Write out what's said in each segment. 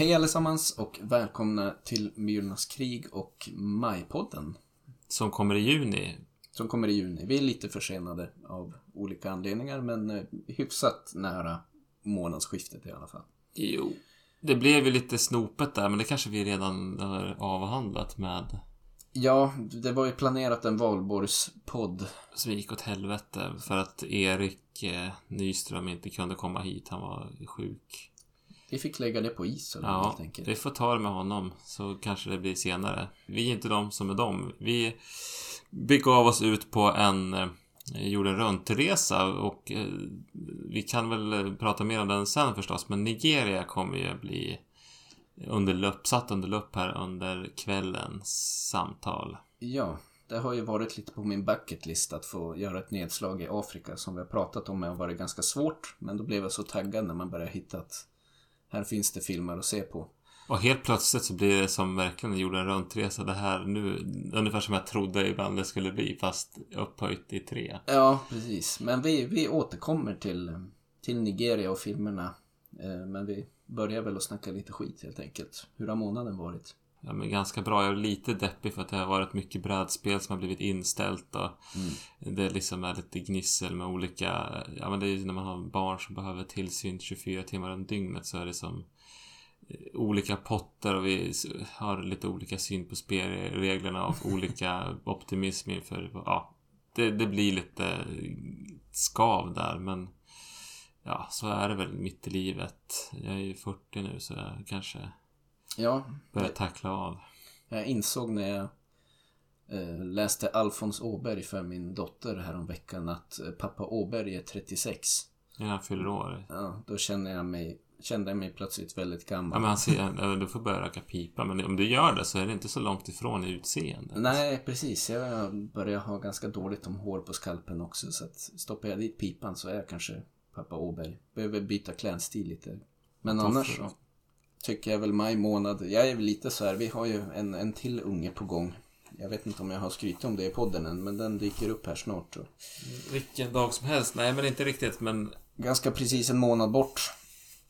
Hej allesammans och välkomna till Myrornas krig och Majpodden. Som kommer i juni. Som kommer i juni. Vi är lite försenade av olika anledningar men eh, hyfsat nära månadsskiftet i alla fall. Jo. Det blev ju lite snopet där men det kanske vi redan har avhandlat med. Ja, det var ju planerat en valborgspodd. Som gick åt helvete för att Erik eh, Nyström inte kunde komma hit. Han var sjuk. Vi fick lägga det på is eller Ja, helt enkelt. vi får ta det med honom så kanske det blir senare. Vi är inte de som är de. Vi begav oss ut på en eh, jorden runt-resa och eh, vi kan väl eh, prata mer om den sen förstås. Men Nigeria kommer ju att bli under lupp, satt under lupp här under kvällens samtal. Ja, det har ju varit lite på min bucketlist att få göra ett nedslag i Afrika som vi har pratat om har varit ganska svårt. Men då blev jag så taggad när man började hitta att här finns det filmer att se på. Och helt plötsligt så blir det som verkligen jorden runt-resa det här nu. Ungefär som jag trodde ibland det skulle bli fast upphöjt i tre. Ja, precis. Men vi, vi återkommer till, till Nigeria och filmerna. Eh, Men vi börjar väl att snacka lite skit helt enkelt. Hur har månaden varit? Ja, men ganska bra. Jag är lite deppig för att det har varit mycket brädspel som har blivit inställt och det liksom är lite gnissel med olika... Ja, men det är ju när man har barn som behöver tillsyn 24 timmar om dygnet så är det som eh, olika potter och vi har lite olika syn på spelreglerna och olika optimism inför... Ja, det, det blir lite skav där men ja, så är det väl mitt i livet. Jag är ju 40 nu så jag kanske Ja, börjar tackla av. jag insåg när jag eh, läste Alfons Åberg för min dotter häromveckan att eh, pappa Åberg är 36. Innan han fyller år. Ja, då känner jag mig, kände jag mig plötsligt väldigt gammal. Ja, men han ja, du får börja röka pipa. Men om du gör det så är det inte så långt ifrån i utseendet. Nej, precis. Jag börjar ha ganska dåligt om hår på skalpen också. Så att stoppar jag dit pipan så är jag kanske pappa Åberg. Behöver byta klädstil lite. Men annars så tycker jag väl maj månad. Jag är väl lite så här, vi har ju en, en till unge på gång. Jag vet inte om jag har skrytit om det i podden än, men den dyker upp här snart. Så. Vilken dag som helst. Nej, men inte riktigt. Men Ganska precis en månad bort.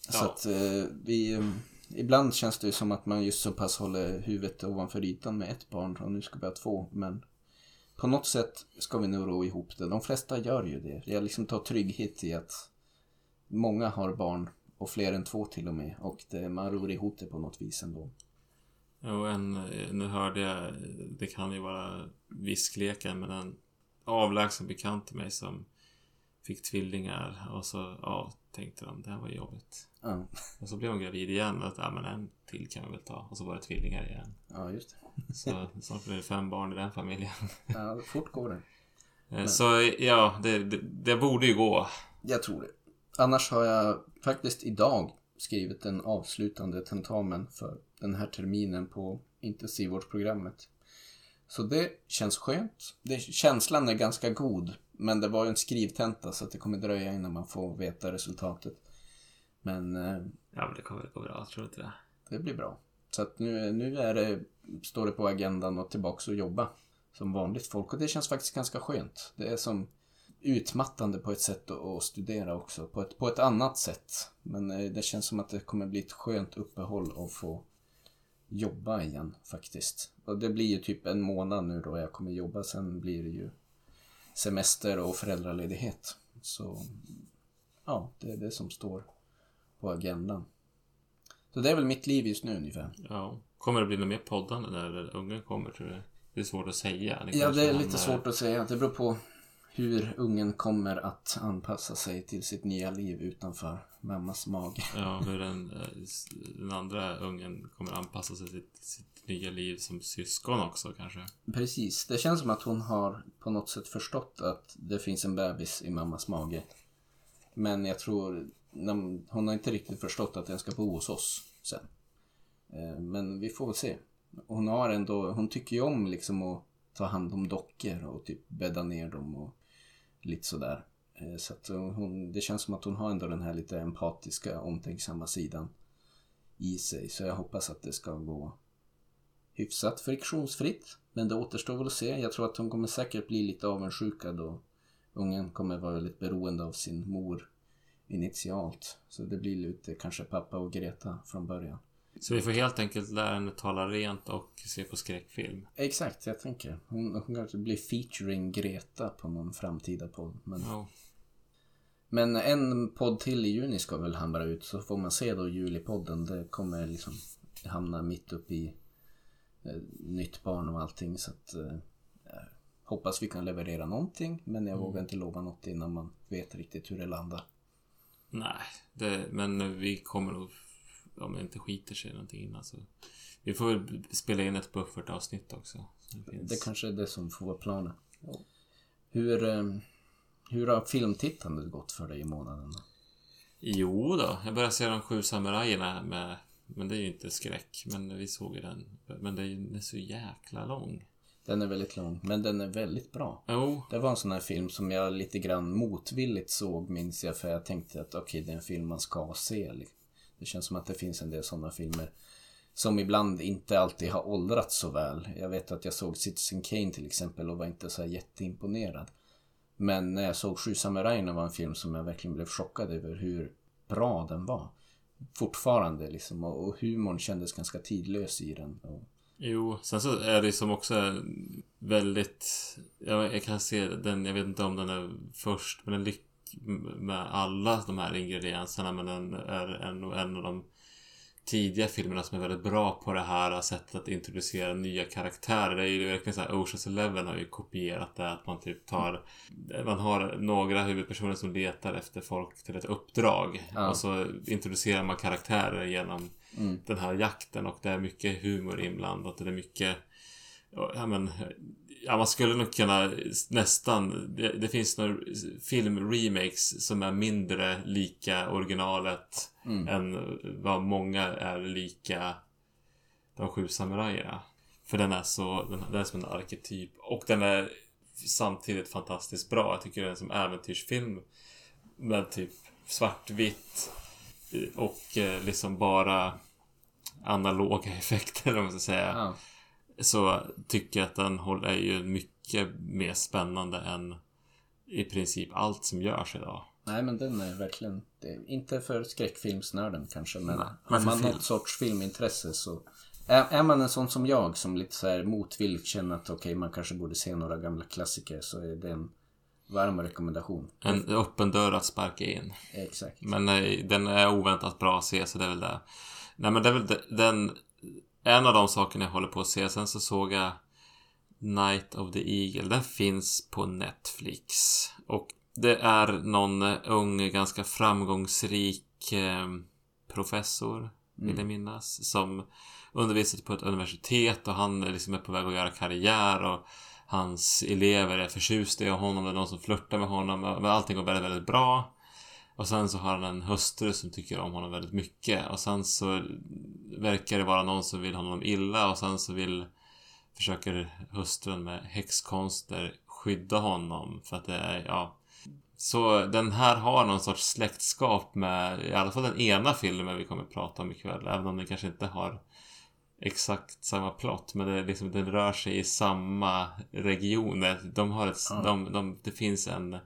Så Ja. att eh, vi... eh, Ibland känns det ju som att man just så pass håller huvudet ovanför ytan med ett barn och nu ska vi ha två. Men på något sätt ska vi nog ro ihop det. De flesta gör ju det. Jag liksom tar trygghet i att många har barn och fler än två till och med. Och det, man ror ihop det på något vis ändå. jo, en, nu hörde jag, det kan ju vara viskleken, men en avlägsen bekant till mig som fick tvillingar och så, ja, tänkte de, det här var jobbigt. Ja, Och så blev hon gravid igen och att, ja men en till kan vi väl ta. Och så var det tvillingar igen. ja just det. Så snart blev det fem barn i den familjen. Ja, fort går det. Eh, Så ja, det, det, det borde ju gå. Jag tror det. Annars har jag faktiskt idag skrivit en avslutande tentamen för den här terminen på intensivvårdsprogrammet. Så det känns skönt. Det, känslan är ganska god. Men det var ju en skrivtenta så att det kommer dröja innan man får veta resultatet. Men eh, Ja, men det kommer gå bra, tror du inte det? det blir bra. Så att nu, nu är det, står det på agendan att tillbaks och jobba som vanligt folk. Och det känns faktiskt ganska skönt. Det är som utmattande på ett sätt att, studera också. På ett, på ett annat sätt. Men eh, det känns som att det kommer bli ett skönt uppehåll att få jobba igen faktiskt. Och det blir ju typ en månad nu då jag kommer jobba. Sen blir det ju semester och föräldraledighet. Så ja, det är det som står på agendan. Så det är väl mitt liv just nu ungefär. Ja. Kommer det bli något mer poddande när ungen kommer, tror du? Det är svårt att säga. Ja, kanske det är lite eh, svårt att säga. Det beror på hur ungen kommer att anpassa sig till sitt nya liv utanför mammas mage. Ja, hur den, eh, den andra ungen kommer anpassa sig till sitt nya liv som syskon också kanske. Precis, det känns som att hon har på något sätt förstått att det finns en bebis i mammas mage. Men jag tror, hon har inte riktigt förstått att den ska bo hos oss sen. Eh, Men vi får väl se. Hon har ändå, hon tycker ju om liksom att ta hand om dockor och typ bädda ner dem och lite sådär. Eh, så att eh, hon, det känns som att hon har ändå den här lite empatiska, omtänksamma sidan i sig. Så jag hoppas att det ska gå hyfsat friktionsfritt. Men det återstår väl att se. Jag tror att hon kommer säkert bli lite avundsjukad och ungen kommer vara väldigt beroende av sin mor initialt. Så det blir lite kanske pappa och Greta från början. Så vi får helt enkelt lära henne tala rent och se på skräckfilm. Exakt, jag tänker. Hon, hon kanske blir featuring Greta på någon framtida podd. Men, Ja. men en podd till i juni ska väl hamra ut så får man se då julipodden. Det kommer liksom hamna mitt uppe i eh, nytt barn och allting så att eh, hoppas vi kan leverera någonting men jag vågar inte lova något innan man vet riktigt hur det landar. Nej, det, men vi kommer nog, om det inte skiter sig någonting innan så. Vi får väl spela in ett buffertavsnitt också. Så det finns. Det kanske är det som får vara planen. Hur, eh, hur har filmtittandet gått för dig i månaden? då? Jo då, jag började se de sju samurajerna med, men det är ju inte skräck, men vi såg ju den. Men det är ju så jäkla lång. Den är väldigt lång, men den är väldigt bra. Jo, Det var en sån här film som jag lite grann motvilligt såg minns jag för jag tänkte att okej det är en film man ska se. liksom. Det känns som att det finns en del sådana filmer som ibland inte alltid har åldrats så väl. Jag vet att jag såg Citizen Kane till exempel och var inte så här jätteimponerad. Men när jag såg Sju samurajerna var en film som jag verkligen blev chockad över hur bra den var. Fortfarande liksom och och humorn kändes ganska tidlös i den. Och, Jo, sen så är det som också väldigt... Jag, jag kan se den, jag vet inte om den är först, men den lyckas med alla de här ingredienserna, men den är en, en av de tidiga filmerna som är väldigt bra på det här sättet att introducera nya karaktärer. Det är ju verkligen så här, Oceans Eleven har ju kopierat det, att man typ tar... Man har några huvudpersoner som letar efter folk till ett uppdrag. Ja. Och så introducerar man karaktärer genom mm, den här jakten och det är mycket humor inblandat och det är mycket Ja men Ja man skulle nog kunna nästan Det, det finns några filmremakes som är mindre lika originalet mm. än vad många är lika De sju samurajerna För den är så Den, den är som en arketyp och den är Samtidigt fantastiskt bra Jag tycker den är som äventyrsfilm Med typ svartvitt och eh, liksom bara analoga effekter om man ska säga. Ja. Så tycker jag att den håller är ju mycket mer spännande än i princip allt som görs idag. Nej men den är verkligen, inte för skräckfilmsnörden kanske men Nej, har man film. något sorts filmintresse så är, är man en sån som jag som lite så här motvilligt känner att okej man kanske borde se några gamla klassiker så är det en varm rekommendation. En öppen dörr att sparka in. Exakt. Men eh, den är oväntat bra att se så det är väl det. Nej men det är väl de- den En av de sakerna jag håller på att se. Sen så såg jag Night of the Eagle. Den finns på Netflix. Och det är någon eh, ung, ganska framgångsrik eh, professor, vill jag minnas, som undervisar på ett universitet och han är liksom är på väg att göra karriär och hans elever är förtjusta i honom, det är någon som flörtar med honom, men allting går väldigt, väldigt bra. Och sen så har han en hustru som tycker om honom väldigt mycket. Och sen så verkar det vara någon som vill honom illa. Och sen så vill försöker hustrun med häxkonster skydda honom. För att det är, ja. Så den här har någon sorts släktskap med i alla fall den ena filmen vi kommer att prata om ikväll. Även om den kanske inte har exakt samma plott. Men det, liksom, den rör sig i samma regioner. De har ett, Ja. de, de, det finns en,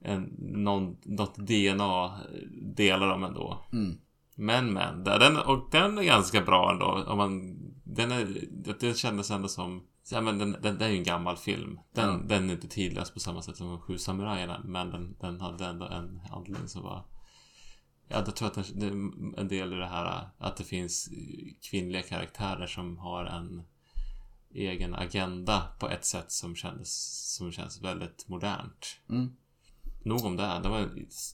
en någon, något DNA delar de ändå. Mm. Men men, den, och den är ganska bra ändå. Om man, den, är, den kändes ändå som Ja men den, den, den är ju en gammal film. Den, Ja. den är inte tidlös på samma sätt som de sju samurajerna. Men den, den hade ändå en handling som var... Ja, jag tror att den, det är en del i det här att det finns kvinnliga karaktärer som har en egen agenda på ett sätt som kändes, som känns väldigt modernt. Mm. Nog om det. Det var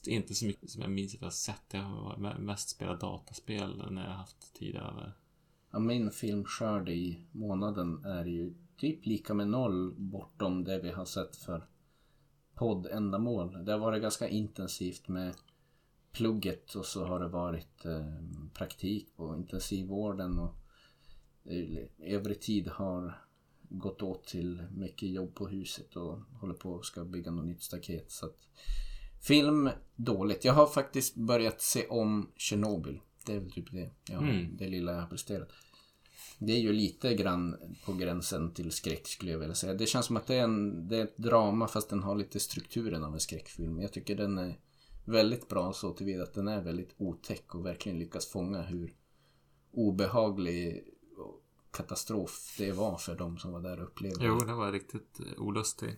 inte så mycket som jag minns att jag har sett. Jag har mest spelat dataspel när jag haft tid över. Ja, min filmskörd i månaden är ju typ lika med noll bortom det vi har sett för poddändamål. Det har varit ganska intensivt med plugget och så har det varit eh, praktik på intensivvården och övrig tid har gått åt till mycket jobb på huset och håller på och ska bygga något nytt staket. Så att, film, dåligt. Jag har faktiskt börjat se om Tjernobyl. Det är väl typ det. Ja, Mm. Det lilla jag har presterat. Det är ju lite grann på gränsen till skräck skulle jag vilja säga. Det känns som att det är, en, det är ett drama fast den har lite strukturen av en skräckfilm. Jag tycker den är väldigt bra så tillvida att den är väldigt otäck och verkligen lyckas fånga hur obehaglig katastrof det var för de som var där och upplevde. Jo, det var riktigt eh, olustig.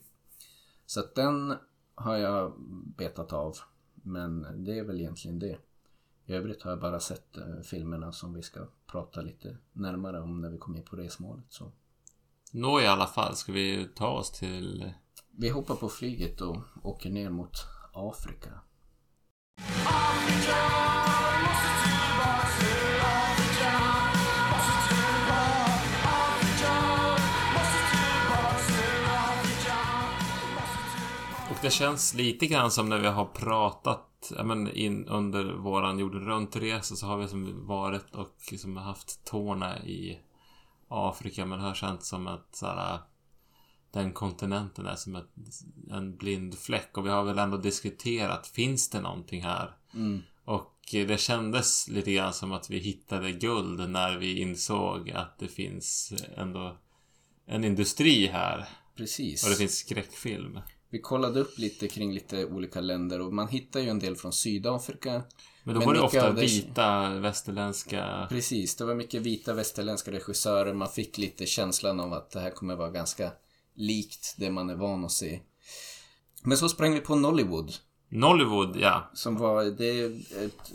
Så att den har jag betat av. Men det är väl egentligen det. I övrigt har jag bara sett eh, filmerna som vi ska prata lite närmare om när vi kommer in på resmålet. Så. Nå i alla fall, ska vi ta oss till... Vi hoppar på flyget och åker ner mot Afrika. Och det känns lite grann som när vi har pratat men in under våran jorden runt-resa så har vi som varit och liksom haft tårna i Afrika men det har känts som att så här, den kontinenten är som ett, en blind fläck och vi har väl ändå diskuterat, finns det någonting här? Mm. Och det kändes lite grann som att vi hittade guld när vi insåg att det finns ändå en industri här. Precis. Och det finns skräckfilm. Vi kollade upp lite kring lite olika länder och man hittar ju en del från Sydafrika. Men då var det ofta det- vita västerländska... Precis, det var mycket vita västerländska regissörer. Man fick lite känslan av att det här kommer vara ganska likt det man är van att se. Men så sprang vi på Nollywood. Nollywood, ja. Som var, det är ett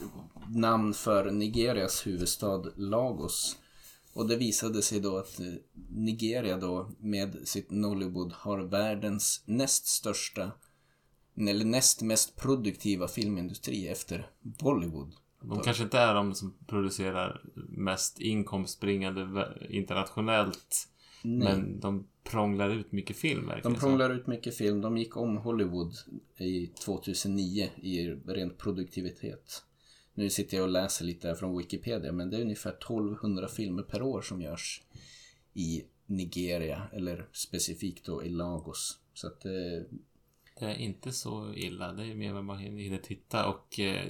namn för Nigerias huvudstad Lagos. Och det visade sig då att eh, Nigeria då med sitt Nollywood har världens näst största eller näst mest produktiva filmindustri efter Bollywood. De kanske inte är de som producerar mest inkomstbringande internationellt. Men de prånglar ut mycket film, De prånglar ut mycket film. De gick om Hollywood i 2009 i ren produktivitet. Nu sitter jag och läser lite från Wikipedia men det är ungefär 1200 filmer per år som görs i Nigeria eller specifikt då i Lagos. Så att eh, Det är inte så illa. Det är mer än man hinner titta och eh,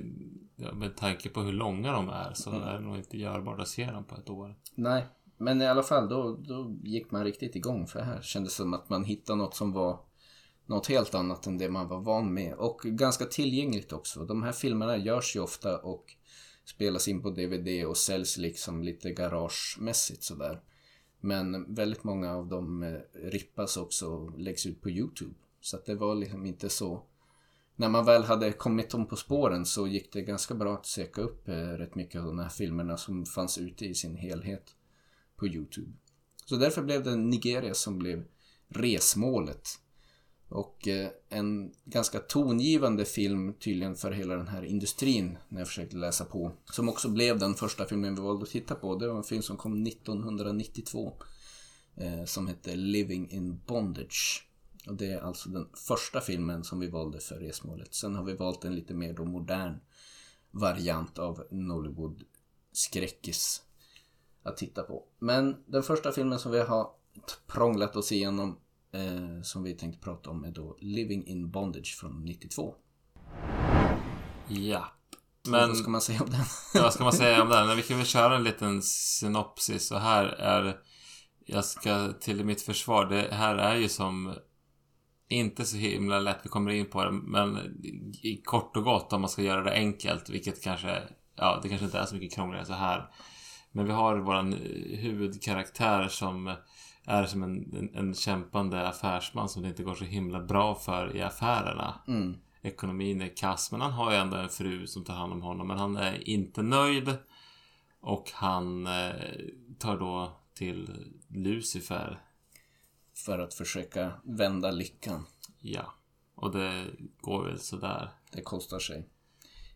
ja, med tanke på hur långa de är så Mm. är det nog inte görbart att se dem på ett år. nej, men i alla fall då, då gick man riktigt igång för det här kändes som att man hittade något som var något helt annat än det man var van med och ganska tillgängligt också. De här filmerna görs ju ofta och spelas in på DVD och säljs liksom lite garagemässigt sådär. Men väldigt många av dem eh, rippas också och läggs ut på Youtube. Så att det var liksom inte så... När man väl hade kommit dem på spåren så gick det ganska bra att söka upp eh, rätt mycket av de här filmerna som fanns ute i sin helhet på Youtube. Så därför blev det Nigeria som blev resmålet. Och eh, en ganska tongivande film tydligen för hela den här industrin när jag försökte läsa på. Som också blev den första filmen vi valde att titta på. Det var en film som kom 1992. Eh, som hette Living in Bondage. Och det är alltså den första filmen som vi valde för resmålet. Sen har vi valt en lite mer då modern variant av Nollywood skräckis att titta på. Men den första filmen som vi har prånglat oss igenom eh, som vi tänkte prata om är då Living in Bondage från 92. Ja. Men... Vad ska man säga om den? vad ska man säga om den? Men Vi kan väl köra en liten synopsis. Och här är... Jag ska till mitt försvar. Det här är ju som... Inte så himla lätt, vi kommer in på det, men kort och gott om man ska göra det enkelt, vilket kanske, ja, det kanske inte är så mycket krångligare så här. Men vi har våran huvudkaraktär som är som en, en, en kämpande affärsman som det inte går så himla bra för i affärerna. Mm. Ekonomin är kass, men han har ju ändå en fru som tar hand om honom. Men han är inte nöjd. Och han eh, tar då till Lucifer. För att försöka vända lyckan. Ja. Och det går väl sådär. Det kostar sig.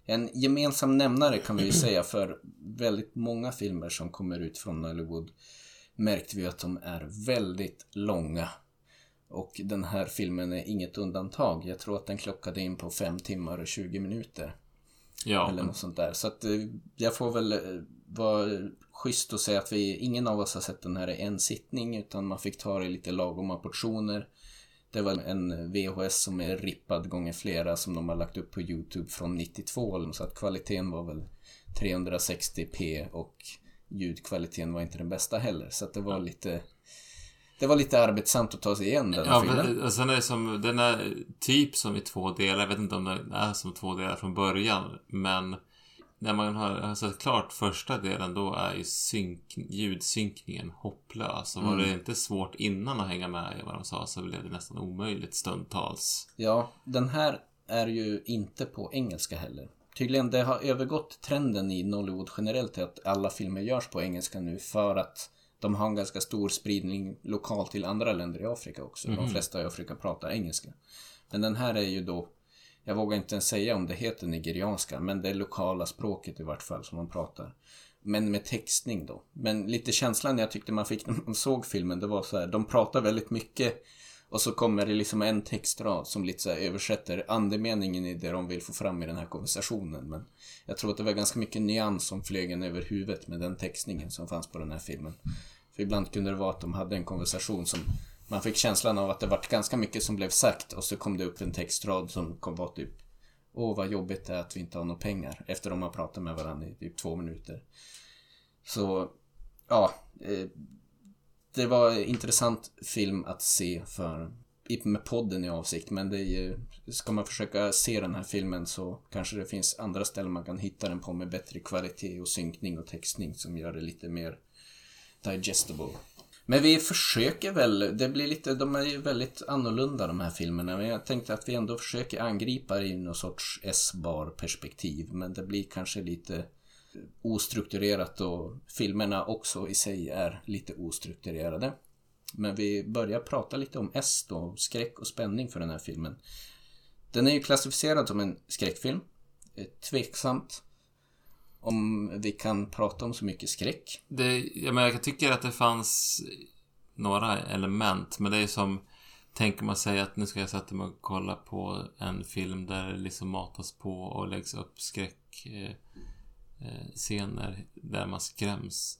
En gemensam nämnare kan vi ju säga för väldigt många filmer som kommer ut från Hollywood märkte vi att de är väldigt långa. Och den här filmen är inget undantag. Jag tror att den klockade in på 5 timmar och 20 minuter. Ja. Eller något sånt där. Så att eh, jag får väl eh, vara schysst och säga att vi, ingen av oss har sett den här i en sittning utan man fick ta det i lite lagoma portioner. Det var en VHS som är rippad gånger flera som de har lagt upp på Youtube från 92 så att kvaliteten var väl 360p och ljudkvaliteten var inte den bästa heller så att det var lite det var lite arbetsamt att ta sig igen den Ja, filmen. men, och sen är det som, den är typ som i två delar. Jag vet inte om den är som två delar från början. Men när man har, har sett klart första delen då är ju synk, ljudsynkningen hopplös. Och var Mm. det inte svårt innan att hänga med i vad de sa så blev det nästan omöjligt stundtals. Ja, den här är ju inte på engelska heller. Tydligen, det har övergått trenden i Nollywood generellt till att alla filmer görs på engelska nu för att de har en ganska stor spridning lokalt till andra länder i Afrika också. De flesta i Afrika pratar engelska. Men den här är ju då, jag vågar inte ens säga om det heter nigerianska, men det är lokala språket i vart fall som man pratar. Men med textning då. Men lite känslan jag tyckte man fick när man såg filmen, det var så här, de pratar väldigt mycket och så kommer det liksom en textrad som lite så här översätter andemeningen i det de vill få fram i den här konversationen. Men jag tror att det var ganska mycket nyans som flög en över huvudet med den textningen som fanns på den här filmen. För ibland kunde det vara att de hade en konversation som man fick känslan av att det vart ganska mycket som blev sagt och så kom det upp en textrad som kom vara typ Åh vad jobbigt det är att vi inte har några pengar efter de har pratat med varandra i typ två minuter. Så, ja. Eh, det var en intressant film att se för med podden i avsikt men det är ju, ska man försöka se den här filmen så kanske det finns andra ställen man kan hitta den på med bättre kvalitet och synkning och textning som gör det lite mer digestible. Men vi försöker väl, det blir lite, de är ju väldigt annorlunda de här filmerna men jag tänkte att vi ändå försöker angripa det i någon sorts S-bar perspektiv men det blir kanske lite ostrukturerat och filmerna också i sig är lite ostrukturerade. Men vi börjar prata lite om S då, skräck och spänning för den här filmen. Den är ju klassificerad som en skräckfilm. Tveksamt om vi kan prata om så mycket skräck. Det, jag, men jag tycker att det fanns några element, men det är som Tänker man sig att nu ska jag sätta mig och kolla på en film där det liksom matas på och läggs upp skräck eh, scener där man skräms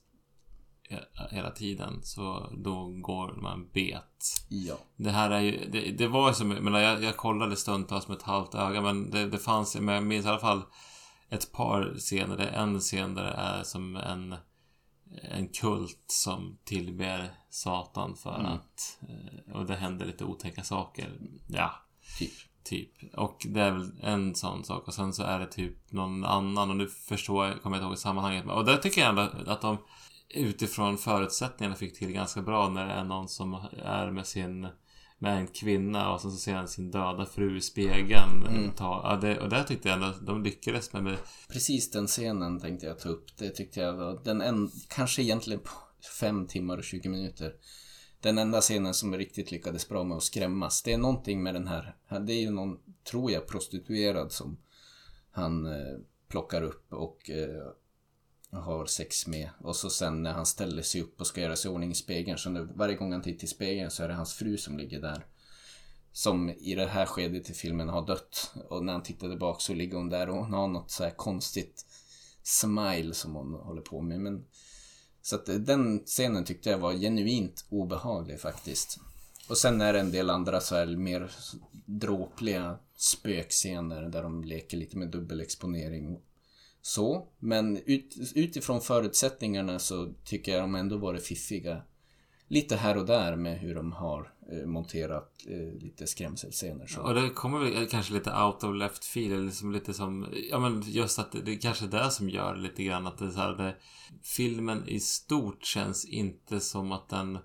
he- hela tiden så då går man bet. Ja. Det här är ju, det, det var ju som, jag, menar, jag, jag kollade stundtals med ett halvt öga men det, det fanns, men jag minns i alla fall ett par scener. Det är en scen där det är som en en kult som tillber Satan för Mm. att eh, och det händer lite otäcka saker. Ja, Typ. Typ. Och det är väl en sån sak och sen så är det typ någon annan och nu förstår jag, kommer jag inte ihåg sammanhanget och där tycker jag ändå att de utifrån förutsättningarna fick till ganska bra när det är någon som är med sin med en kvinna och sen så ser han sin döda fru i spegeln. Mm. Ta, ja, det, och där tyckte jag ändå att de lyckades med, med Precis den scenen tänkte jag ta upp. Det tyckte jag var den en, kanske egentligen på fem timmar och 20 minuter. Den enda scenen som riktigt lyckades bra med att skrämmas. Det är någonting med den här. Det är ju någon, tror jag, prostituerad som han eh, plockar upp och eh, har sex med. Och så sen när han ställer sig upp och ska göra sig i ordning i spegeln. Så nu, varje gång han tittar i spegeln så är det hans fru som ligger där. Som i det här skedet i filmen har dött. Och när han tittar tillbaka så ligger hon där och hon har något så här konstigt smile som hon håller på med. Men, så att eh, den scenen tyckte jag var genuint obehaglig faktiskt. Och sen är det en del andra så här mer dråpliga spökscener där de leker lite med dubbelexponering. Så, men ut, utifrån förutsättningarna så tycker jag de ändå varit fiffiga. Lite här och där med hur de har eh, monterat eh, lite skrämselscener. Så. Och det kommer väl kanske lite out of left field, liksom lite som, ja men just att det, det är kanske är det som gör lite grann att det så här, det, filmen i stort känns inte som att den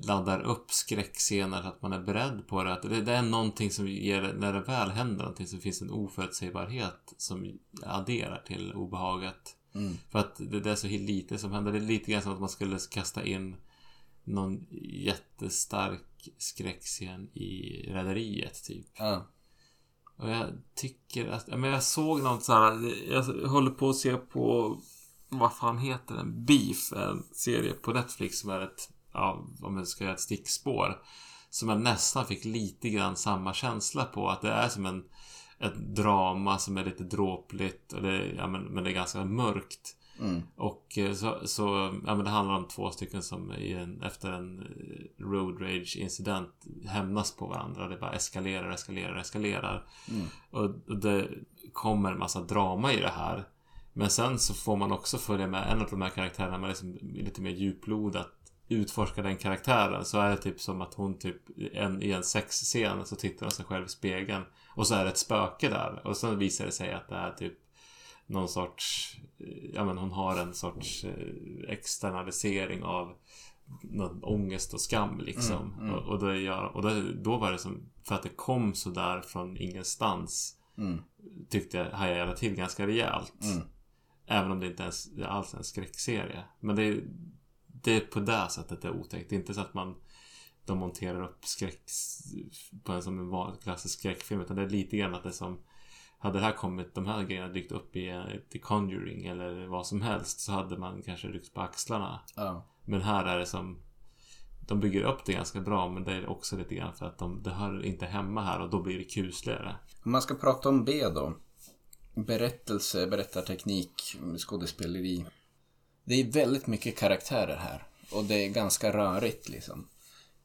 laddar upp skräckscener så att man är beredd på det. Att det, det är någonting som ger, när det väl händer någonting så finns en oförutsägbarhet som adderar till obehaget. Mm. För att det, det är så lite som händer. Det är lite grann som att man skulle kasta in någon jättestark skräckscen i Rederiet typ. Ja. Och jag tycker att, men jag såg något så här, jag håller på att se på, vad fan heter den? Beef, en serie på Netflix som är ett, ja, om jag ska göra ett stickspår. Som jag nästan fick lite grann samma känsla på, att det är som en, ett drama som är lite dråpligt, och det, ja, men, men det är ganska mörkt. Mm. Och eh, så, så ja, men det handlar om två stycken som en, efter en eh, road rage incident hämnas på varandra. Det bara eskalerar, eskalerar, eskalerar. Mm. Och, det kommer en massa drama i det här. Men sen så får man också följa med en av de här karaktärerna, man liksom lite mer djuplodat utforska den karaktären så är det typ som att hon typ en, i en sexscen så tittar hon sig själv i spegeln och så är det ett spöke där och så visar det sig att det är typ någon sorts, eh, ja men hon har en sorts eh, externalisering av någon ångest och skam liksom. Mm, mm. Och, och, det gör, och det, då var det som, för att det kom så där från ingenstans Mm. tyckte jag hajade till ganska rejält. Mm. Även om det inte ens det är alls är en skräckserie. Men det är, det är på det sättet det är otäckt. Det är inte så att man de monterar upp skräck på en som en van- klassisk skräckfilm. Utan det är lite grann att det är som hade det här kommit, de här grejerna dykt upp i eh, The Conjuring eller vad som helst så hade man kanske ryckt på axlarna. Ja. Men här är det som De bygger upp det ganska bra men det är också lite grann för att de, det hör inte hemma här och då blir det kusligare. Om man ska prata om B då. Berättelse, berättarteknik, skådespeleri. Det är väldigt mycket karaktärer här. Och det är ganska rörigt liksom.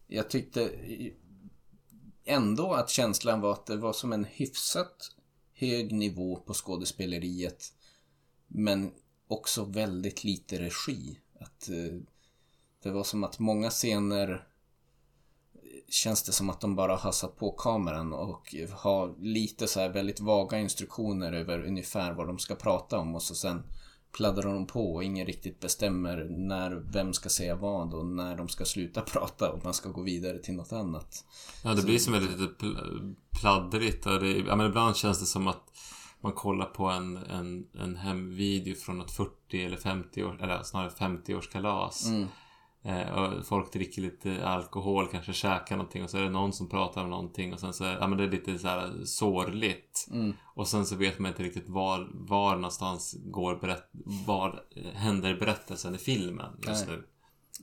Jag tyckte ändå att känslan var att det var som en hyfsat hög nivå på skådespeleriet. Men också väldigt lite regi. Att eh, det var som att många scener eh, känns det som att de bara har satt på kameran och har lite så här väldigt vaga instruktioner över ungefär vad de ska prata om och så sen pladdrar de på och ingen riktigt bestämmer när, vem ska säga vad och när de ska sluta prata och man ska gå vidare till något annat. Ja, det blir som ett lite pl- pladdrigt. Och det, ja, men ibland känns det som att man kollar på en, en, en hemvideo från något 40 eller 50 år, eller snarare 50-årskalas. Mm. Eh, och folk dricker lite alkohol, kanske käkar någonting och så är det någon som pratar om någonting och sen så, ja men det är lite så här sorgligt. Mm. Och sen så vet man inte riktigt var, var någonstans går berätt, var händer berättelsen i filmen just Nej. nu.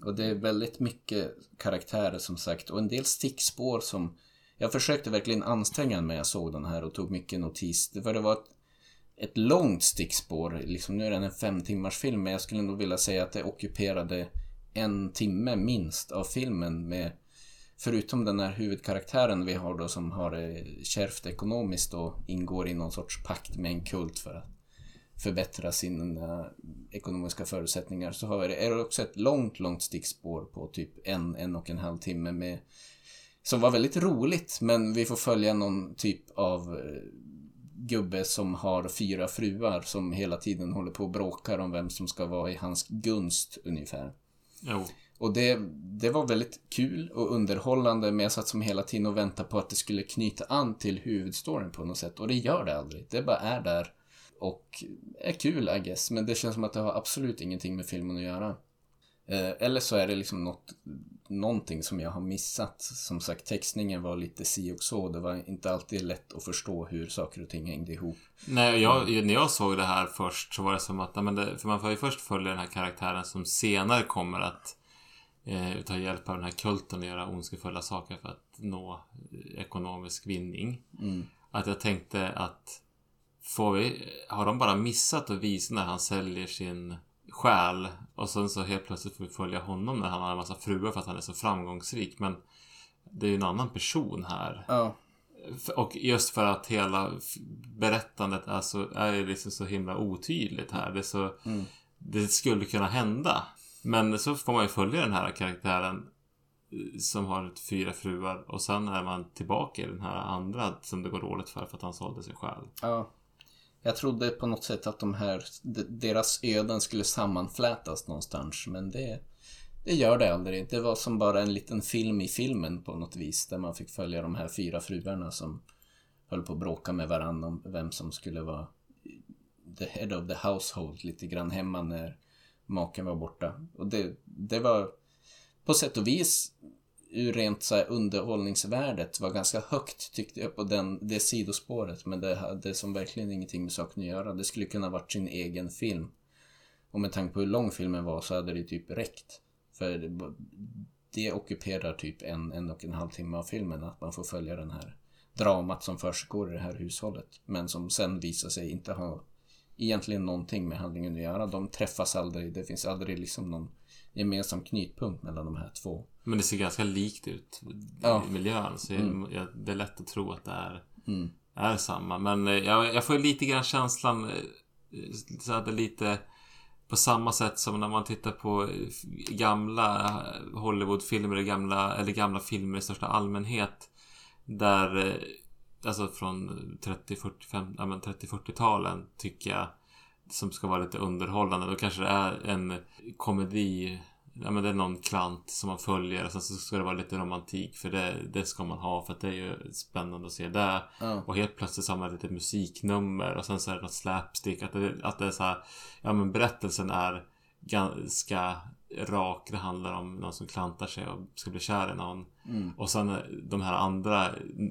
Och det är väldigt mycket karaktärer som sagt och en del stickspår som jag försökte verkligen anstränga mig när jag såg den här och tog mycket notis. För det var ett, ett långt stickspår. Liksom, nu är den en fem timmars film men jag skulle nog vilja säga att det ockuperade en timme minst av filmen med Förutom den här huvudkaraktären vi har då som har det kärvt ekonomiskt och ingår i någon sorts pakt med en kult för att förbättra sina ekonomiska förutsättningar så har det, är det också ett långt, långt stickspår på typ en, en och en halv timme med som var väldigt roligt men vi får följa någon typ av eh, gubbe som har fyra fruar som hela tiden håller på och bråkar om vem som ska vara i hans gunst ungefär. Jo. Och det, det var väldigt kul och underhållande men jag satt som hela tiden och väntade på att det skulle knyta an till huvudstoryn på något sätt och det gör det aldrig. Det bara är där och är kul I guess men det känns som att det har absolut ingenting med filmen att göra. Eh, eller så är det liksom något, någonting som jag har missat. Som sagt, textningen var lite si och så. Det var inte alltid lätt att förstå hur saker och ting hängde ihop. Nej, jag, när jag såg det här först så var det som att, men det, för man får ju först följa den här karaktären som senare kommer att eh, ta hjälp av den här kulten och göra ondskefulla saker för att nå eh, ekonomisk vinning. Mm. Att jag tänkte att får vi, har de bara missat att visa när han säljer sin själ och sen så helt plötsligt får vi följa honom när han har en massa fruar för att han är så framgångsrik. Men det är ju en annan person här. Ja, Och just för att hela berättandet är så, är liksom så himla otydligt här. Det, så, Mm. det skulle kunna hända. Men så får man ju följa den här karaktären eh, som har fyra fruar och sen är man tillbaka i den här andra som det går dåligt för för att han sålde sin själ. ja. Jag trodde på något sätt att de här, deras öden skulle sammanflätas någonstans. Men det, det gör det aldrig. Det var som bara en liten film i filmen på något vis. Där man fick följa de här fyra fruarna som höll på att bråka med varandra om vem som skulle vara the head of the household lite grann hemma när maken var borta. Och det, det var på sätt och vis ur rent så här underhållningsvärdet var ganska högt tyckte jag på den, det sidospåret. Men det hade som verkligen ingenting med saken att göra. Det skulle kunna varit sin egen film. Och med tanke på hur lång filmen var så hade det typ räckt. För det, det ockuperar typ en, en och en halv timme av filmen. Att man får följa den här dramat som försiggår i det här hushållet. Men som sen visar sig inte ha egentligen någonting med handlingen att göra. De träffas aldrig. Det finns aldrig liksom någon gemensam knytpunkt mellan de här två. Men det ser ganska likt ut Ja. i miljön. Så jag, jag, det är lätt att tro att det är, Mm. är samma. Men eh, jag, jag får lite grann känslan eh, så att det är lite på samma sätt som när man tittar på eh, gamla Hollywoodfilmer eller gamla, eller gamla filmer i största allmänhet. Där, alltså från 30, 40, 50, ja, men 30-40-talen tycker jag som ska vara lite underhållande. Då kanske det är en komedi Ja men det är någon klant som man följer och sen så ska det vara lite romantik för det, det ska man ha för att det är ju spännande att se det. Ja. Och helt plötsligt så har man lite musiknummer och sen så är det något slapstick. Att det, att det är så här, ja men berättelsen är ganska rak. Det handlar om någon som klantar sig och ska bli kär i någon. Mm. Och sen de här andra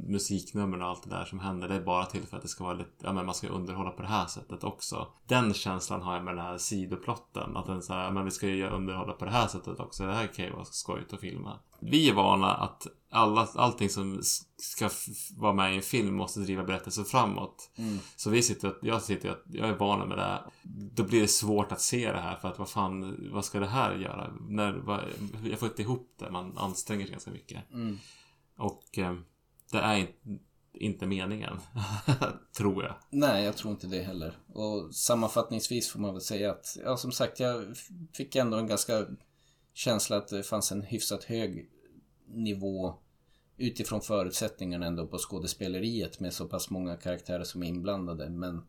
musiknumren och allt det där som händer. Det är bara till för att det ska vara lite, ja men man ska underhålla på det här sättet också. Den känslan har jag med den här sidoplotten. Att den så här, ja men vi ska ju underhålla på det här sättet också. Det här kan ju vara skojigt att filma. Vi är vana att alla, allting som ska vara med i en film måste driva berättelsen framåt. Mm. Så vi sitter, jag sitter, jag är van med det. Då blir det svårt att se det här för att vad fan, vad ska det här göra? När, vad, jag får inte ihop det, man anstränger sig ganska mycket. Mm. Och eh, det är inte, inte meningen, tror jag. Nej, jag tror inte det heller. Och sammanfattningsvis får man väl säga att, ja som sagt, jag fick ändå en ganska känsla att det fanns en hyfsat hög nivå utifrån förutsättningarna ändå på skådespeleriet med så pass många karaktärer som är inblandade. Men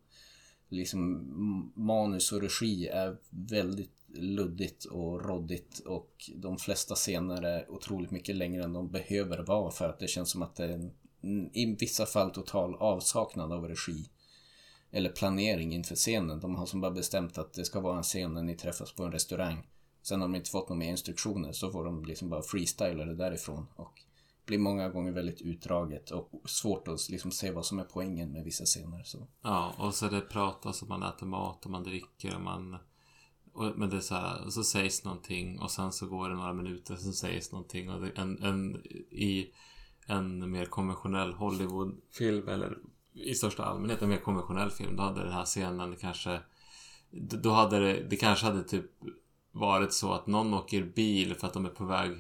liksom manus och regi är väldigt luddigt och råddigt och de flesta scener är otroligt mycket längre än de behöver vara för att det känns som att det är en, mm, i vissa fall total avsaknad av regi eller planering inför scenen. De har som bara bestämt att det ska vara en scen när ni träffas på en restaurang. Sen har de inte fått några mer instruktioner så får de liksom bara freestyla det därifrån. Och blir många gånger väldigt utdraget och svårt att liksom se vad som är poängen med vissa scener. Så. Ja, och så det pratas och man äter mat och man dricker och man... Och, men det är så här, och så sägs någonting och sen så går det några minuter och så sägs någonting och en, en, i en mer konventionell Hollywoodfilm eller i största allmänhet en mer konventionell film då hade den här scenen kanske då hade det, det kanske hade typ varit så att någon åker bil för att de är på väg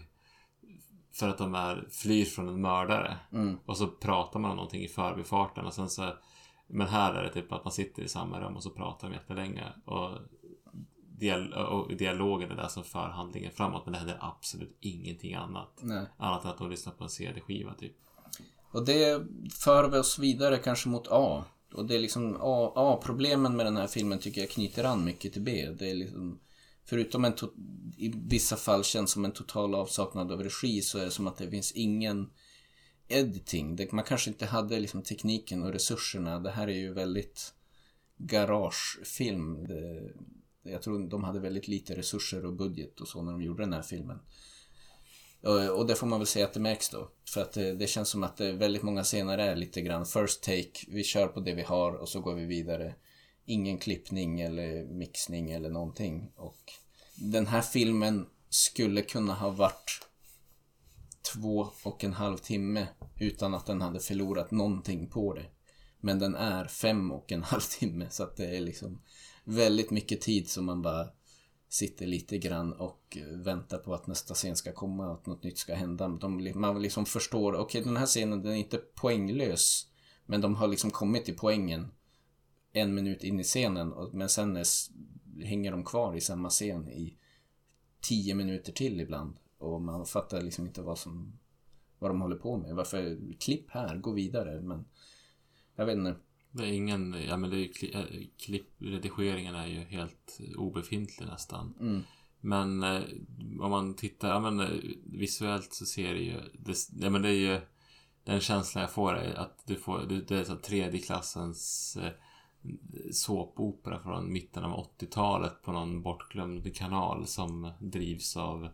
för att de är, flyr från en mördare. Mm. Och så pratar man om någonting i förbifarten och sen så Men här är det typ att man sitter i samma rum och så pratar de jättelänge och, dial och dialogen är det som för handlingen framåt men det händer absolut ingenting annat. Nej. Annat än att de lyssnar på en CD-skiva typ. Och det för vi oss vidare kanske mot A. Och det är liksom A- A-problemen med den här filmen tycker jag knyter an mycket till B. Det är liksom Förutom en to- i vissa fall känns som en total avsaknad av regi så är det som att det finns ingen editing. Man kanske inte hade liksom tekniken och resurserna. Det här är ju väldigt garagefilm. Det, jag tror de hade väldigt lite resurser och budget och så när de gjorde den här filmen. Och, det får man väl säga att det märks då. För att eh, det, känns som att det väldigt många scener är lite grann first take. Vi kör på det vi har och så går vi vidare. Ingen klippning eller mixning eller någonting. Och den här filmen skulle kunna ha varit två och en halv timme utan att den hade förlorat någonting på det. Men den är fem och en halv timme så att det är liksom väldigt mycket tid som man bara sitter lite grann och eh, väntar på att nästa scen ska komma och att något nytt ska hända. De, man liksom förstår, okej okay, den här scenen den är inte poänglös men de har liksom kommit till poängen en minut in i scenen och, men sen är, hänger de kvar i samma scen i tio minuter till ibland och man fattar liksom inte vad som vad de håller på med. Varför klipp här, gå vidare men jag vet inte. Det är ingen, ja men det är ju kli, äh, klippredigeringen är ju helt obefintlig nästan. Mm. Men eh, om man tittar, ja men eh, visuellt så ser det ju, det, ja men det är ju den känslan jag får är att du får, det, är så tredje klassens eh, såpopera från mitten av 80-talet på någon bortglömd kanal som drivs av eh,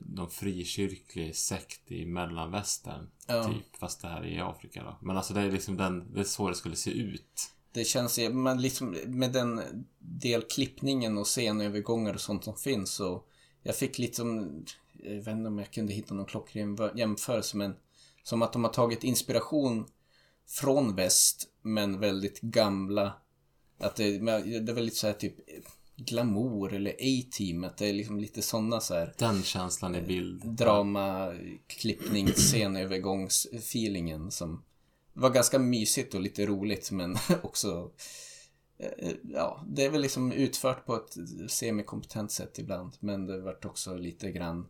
någon frikyrklig sekt i mellanvästern. Ja. Typ, fast det här är i Afrika då. Men alltså det är liksom den, det är så det skulle se ut. Det känns, men liksom med den del klippningen och scenövergångar och sånt som finns så jag fick lite som, jag vet inte om jag kunde hitta någon klockren jämförelse men som att de har tagit inspiration från väst men väldigt gamla att det, det är väldigt så här typ glamour eller A-team att det är liksom lite sådana så här Den känslan i bild. drama, klippning, scenövergångsfeelingen som var ganska mysigt och lite roligt men också eh, Ja, det är väl liksom utfört på ett semikompetent sätt ibland men det vart också lite grann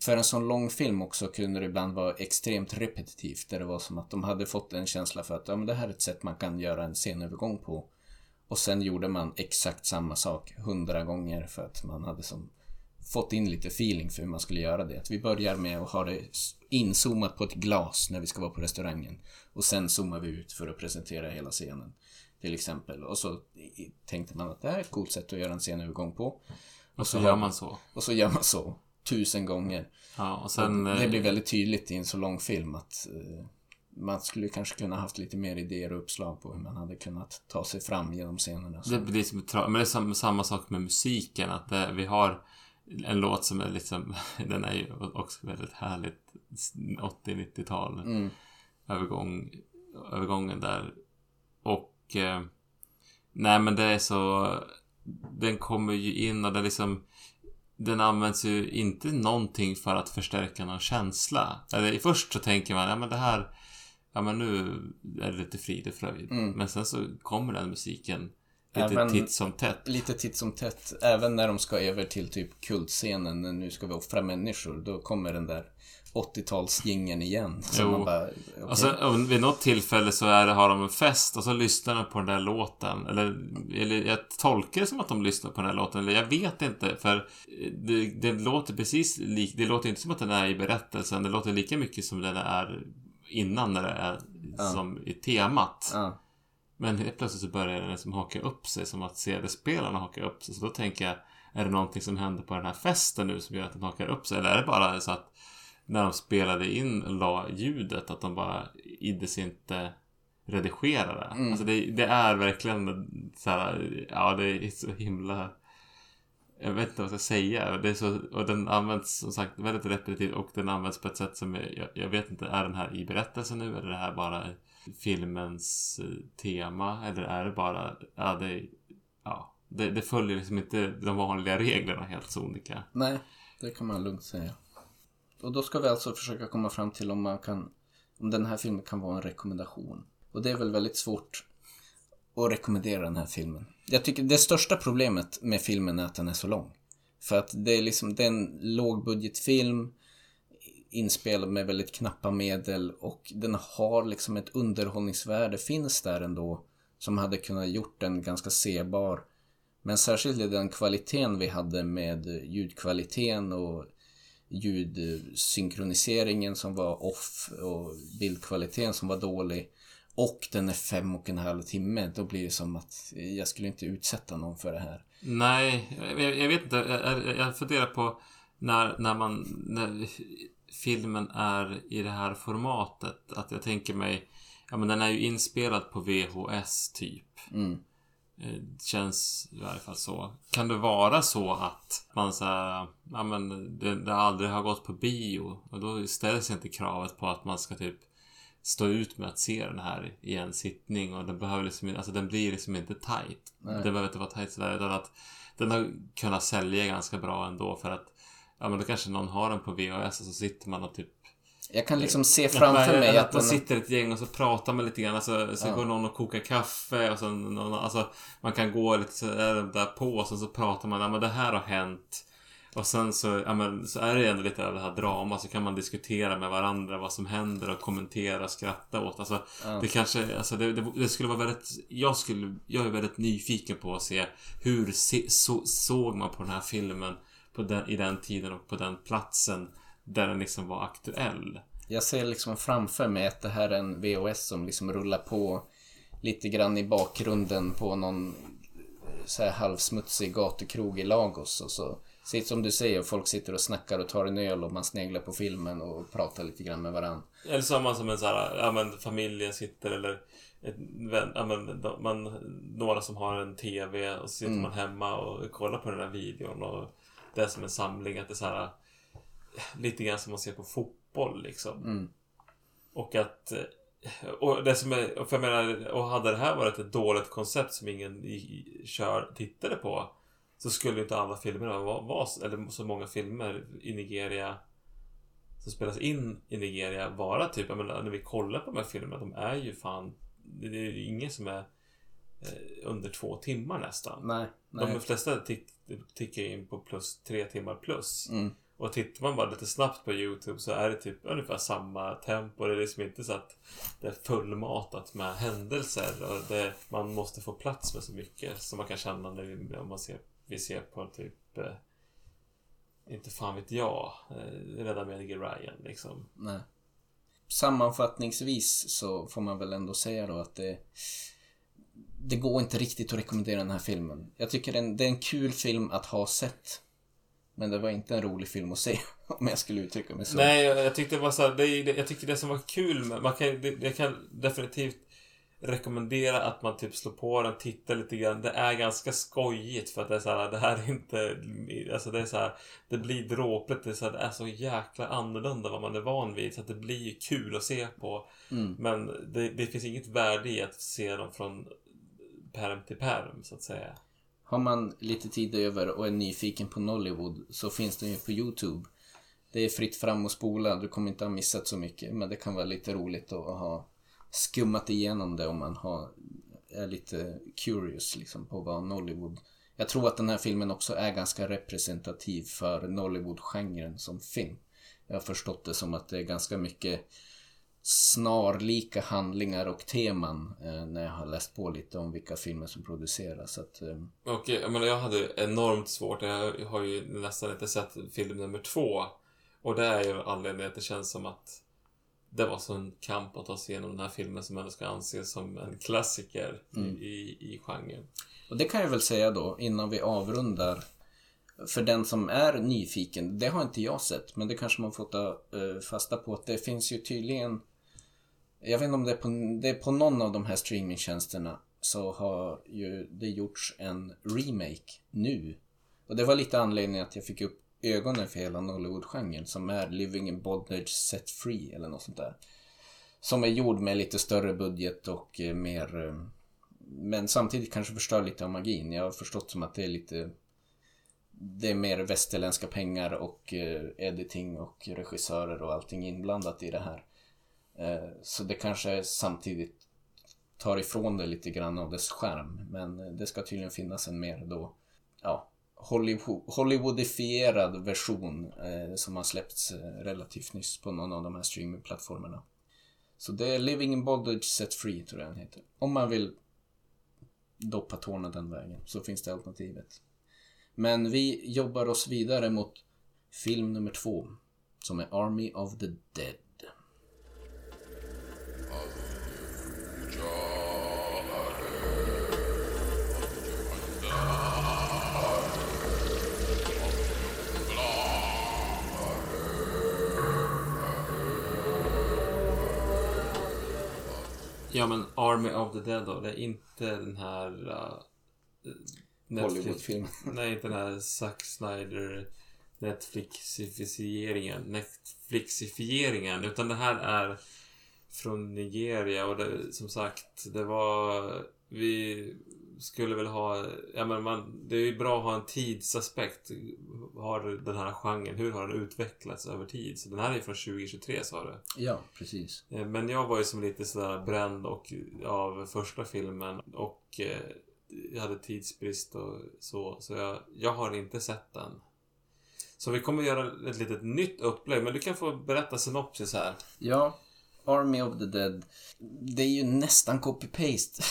för en sån lång film också kunde det ibland vara extremt repetitivt där det var som att de hade fått en känsla för att ja, men det här är ett sätt man kan göra en scenövergång på Och sen gjorde man exakt samma sak hundra gånger för att man hade som fått in lite feeling för hur man skulle göra det. Att vi börjar med att ha det inzoomat på ett glas när vi ska vara på restaurangen. Och sen zoomar vi ut för att presentera hela scenen. Till exempel. Och så tänkte man att det här är ett coolt sätt att göra en scenövergång på. Och, och så, så gör man så. Och så gör man så. Tusen gånger. Ja, och sen... Och det blir väldigt tydligt i en så lång film att uh, man skulle kanske kunna haft lite mer idéer och uppslag på hur man hade kunnat ta sig fram genom scenerna. Det blir som men det är samma, sak med musiken. Att det, vi har en låt som är liksom, den är ju också väldigt härligt 80-90-tal mm. övergång, övergången där. Och eh, nej men det är så, den kommer ju in och det liksom den används ju inte någonting för att förstärka någon känsla. Eller först så tänker man, ja men det här, ja men nu är det lite frid och fröjd. Mm. Men sen så kommer den musiken Lite även, titt som tätt. Lite titt som tätt. Även när de ska över till typ kultscenen, när nu ska vi offra människor, då kommer den där 80-talsgingen igen. Så jo. man bara, okay. och sen, vid något tillfälle så är det, har de en fest och så lyssnar de på den där låten. Eller, eller jag tolkar det som att de lyssnar på den där låten. Eller jag vet inte. För det, det låter precis lik, Det låter inte som att den är i berättelsen. Det låter lika mycket som den är innan när det är som i temat. Men helt plötsligt så börjar den liksom haka upp sig som att CD-spelarna hakar upp sig. Så då tänker jag, är det någonting som händer på den här festen nu som gör att den hakar upp sig? Eller är det bara så att när de spelade in la ljudet att de bara iddes inte redigera det? Mm. Alltså det, det, är verkligen så här, ja det är så himla jag vet inte vad jag ska säga. Det är så, och den används som sagt väldigt repetitivt och den används på ett sätt som jag, jag vet inte, är den här i berättelsen nu eller är det här bara filmens eh, tema eller är det bara, ja det, ja, det, det följer liksom inte de vanliga reglerna helt sonika. Nej, det kan man lugnt säga. Och då ska vi alltså försöka komma fram till om man kan, om den här filmen kan vara en rekommendation. Och det är väl väldigt svårt att rekommendera den här filmen. Jag tycker det största problemet med filmen är att den är så lång. För att det är liksom, det är en lågbudgetfilm inspelad med väldigt knappa medel och den har liksom ett underhållningsvärde finns där ändå som hade kunnat gjort den ganska sebar. Men särskilt den kvaliteten vi hade med ljudkvaliteten och ljudsynkroniseringen som var off och bildkvaliteten som var dålig och den är fem och en halv timme, då blir det som att jag skulle inte utsätta någon för det här. Nej, jag, jag vet inte. Jag, jag funderar på när, när man... När filmen är i det här formatet. Att jag tänker mig, ja men den är ju inspelad på VHS typ. Mm. Det eh, känns i varje fall så. Kan det vara så att man säger, ja men det, det aldrig har gått på bio och då ställs inte kravet på att man ska typ stå ut med att se den här i en sittning och den behöver liksom, alltså den blir liksom inte tight. Nej. Den behöver inte vara tight sådär utan att den har kunnat sälja ganska bra ändå för att Ja men då kanske någon har den på VHS och så sitter man och typ jag kan liksom se framför mig att... Man sitter ett gäng och så pratar man lite grann. Alltså, så ja. går någon och kokar kaffe och så någon, alltså, Man kan gå lite så där på och så pratar man. Ja men det här har hänt. Och sen så, ja, men, så är det ändå lite av det här drama. Så kan man diskutera med varandra vad som händer och kommentera och skratta åt. Alltså, ja. Det kanske, alltså det, det, det, skulle vara väldigt... Jag, skulle, jag är väldigt nyfiken på att se hur se, så, såg man på den här filmen på den, i den tiden och på den platsen där den liksom var aktuell. Jag ser liksom framför mig att det här är en VHS som liksom rullar på lite grann i bakgrunden på någon så här halvsmutsig gatukrog i Lagos och så Sitt som du säger, folk sitter och snackar och tar en öl och man sneglar på filmen och pratar lite grann med varandra. Eller så har man som en sån här, ja men familjen sitter eller ett ja, men, man, några som har en TV och så sitter mm. man hemma och kollar på den här videon och det är som en samling. Att det är så här, lite grann som man ser på fotboll liksom. Mm. Och att och det som är, för jag menar, och hade det här varit ett dåligt koncept som ingen kör, tittade på så skulle inte alla filmer vara, vara, eller så många filmer i Nigeria som spelas in i Nigeria vara typ, jag menar, när vi kollar på de här filmerna, de är ju fan, det är ju ingen som är eh, under två timmar nästan. Nej, nej. De flesta tick, tickar in på plus tre timmar plus. Mm. Och tittar man bara lite snabbt på YouTube så är det typ ungefär samma tempo. Det är liksom inte så att det är fullmatat med händelser och det, man måste få plats med så mycket som man kan känna när vi, om man ser, vi ser på typ eh, inte fan vet jag. Eh, Rädda Meg Ryan liksom. Nej. Sammanfattningsvis så får man väl ändå säga då att det det går inte riktigt att rekommendera den här filmen. Jag tycker det är en, det är en kul film att ha sett. Men det var inte en rolig film att se, om jag skulle uttrycka mig så. Nej, jag, jag tyckte det var så här, det, jag tyckte det som var kul med, man kan, det, jag kan definitivt rekommendera att man typ slår på den, tittar lite grann. Det är ganska skojigt för att det är så här, det här är inte, alltså det är så här, det blir dråpligt, det är så här, det är så jäkla annorlunda vad man är van vid. Så att det blir kul att se på. Mm. Men det, det finns inget värde i att se dem från perm till perm, så att säga. Har man lite tid över och är nyfiken på Nollywood så finns den ju på Youtube. Det är fritt fram och spola, du kommer inte ha missat så mycket men det kan vara lite roligt att ha skummat igenom det om man har, är lite curious liksom på vad Nollywood... Jag tror att den här filmen också är ganska representativ för Nollywood-genren som film. Jag har förstått det som att det är ganska mycket snarlika handlingar och teman eh, när jag har läst på lite om vilka filmer som produceras. Att, eh, Okej, eh, jag, men jag hade enormt svårt. Jag har ju nästan inte sett film nummer två. Och det är ju anledningen att det känns som att det var sån kamp att ta sig igenom den här filmen som ändå ska anses som en klassiker Mm. i, i genren. Och det kan jag väl säga då innan vi avrundar. För den som är nyfiken, det har inte jag sett, men det kanske man får ta eh, fasta på att det finns ju tydligen Jag vet inte om det är på, det är på någon av de här streamingtjänsterna så har ju det gjorts en remake nu. Och det var lite anledningen att jag fick upp ögonen för hela Nollywood-genren som är Living in Bondage Set Free eller något sånt där. Som är gjord med lite större budget och eh, mer eh, men samtidigt kanske förstör lite av magin. Jag har förstått som att det är lite Det är mer västerländska pengar och eh, editing och regissörer och allting inblandat i det här. Så det kanske samtidigt tar ifrån det lite grann av dess skärm. Men det ska tydligen finnas en mer då, ja, Hollywood, Hollywoodifierad version eh, som har släppts eh, relativt nyss på någon av de här streamingplattformarna. Så det är Living in Bondage Set Free tror jag den heter. Om man vill doppa tårna den vägen så finns det alternativet. Men vi jobbar oss vidare mot film nummer två som är Army of the Dead. Ja, men Army of the Dead då. Det är inte den här... Uh, Hollywoodfilm. Nej, inte den här Zack Snyder Netflixifieringen. Netflixifieringen. Utan det här är från Nigeria och det, som sagt, det var... Vi skulle väl ha... Ja, men man, det är ju bra att ha en tidsaspekt. Har den här genren, hur har den utvecklats över tid? Så den här är från 2023 sa du? Ja, precis. Eh, Men jag var ju som lite sådär bränd och, av första filmen och eh, jag hade tidsbrist och så, så jag, jag har inte sett den. Så vi kommer göra ett litet nytt upplägg, men du kan få berätta synopsis här. Ja, Army of the Dead. Det är ju nästan copy-paste.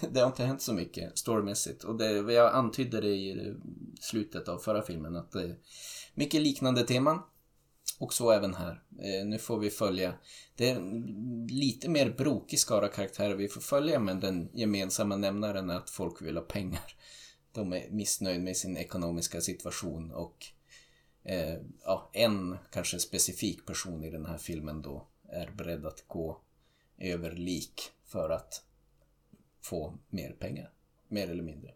det har inte hänt så mycket storymässigt. Och det, jag antydde det i slutet av förra filmen att det är mycket liknande teman. Och så även här. Eh, nu får vi följa. Det är en lite mer brokig skara karaktärer vi får följa men den gemensamma nämnaren är att folk vill ha pengar. De är missnöjda med sin ekonomiska situation och eh, ja, en kanske specifik person i den här filmen då är beredd att gå över lik för att få mer pengar. Mer eller mindre.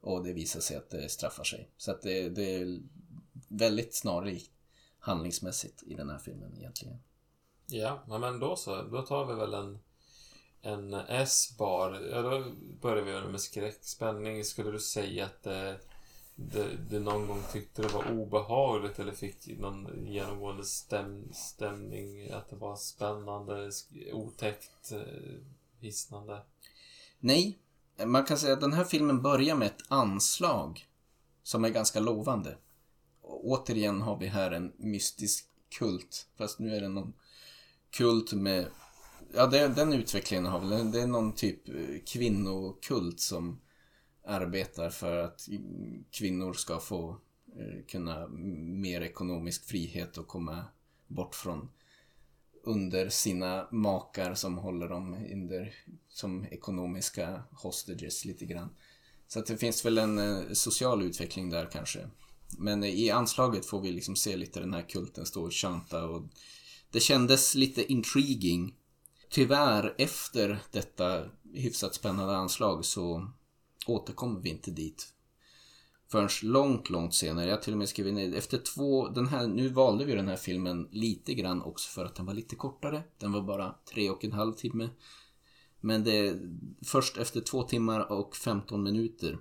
Och det visar sig att det straffar sig. Så att det, det är väldigt snarlikt handlingsmässigt i den här filmen egentligen. Ja, men då så. Då tar vi väl en, en S-bar. Ja, då börjar vi med skräckspänning. Skulle du säga att det, det, det någon gång tyckte det var obehagligt eller fick någon genomgående stäm, stämning? Att det var spännande, otäckt, eh, hisnande? Nej, man kan säga att den här filmen börjar med ett anslag som är ganska lovande. återigen har vi här en mystisk kult. Fast nu är det någon kult med... Ja, det, den utvecklingen har väl... Det är någon typ eh, kvinnokult som arbetar för att kvinnor ska få eh, kunna mer ekonomisk frihet och komma bort från under sina makar som håller dem under, som ekonomiska hostages lite grann. Så att det finns väl en eh, social utveckling där kanske. Men i anslaget får vi liksom se lite den här kulten stå och chanta och det kändes lite intriguing. Tyvärr, efter detta hyfsat spännande anslag så återkommer vi inte dit. Förrän långt, långt senare. Jag till och med skrev ner efter två, den här, nu valde vi den här filmen lite grann också för att den var lite kortare. Den var bara tre och en halv timme. Men det är först efter två timmar och 15 minuter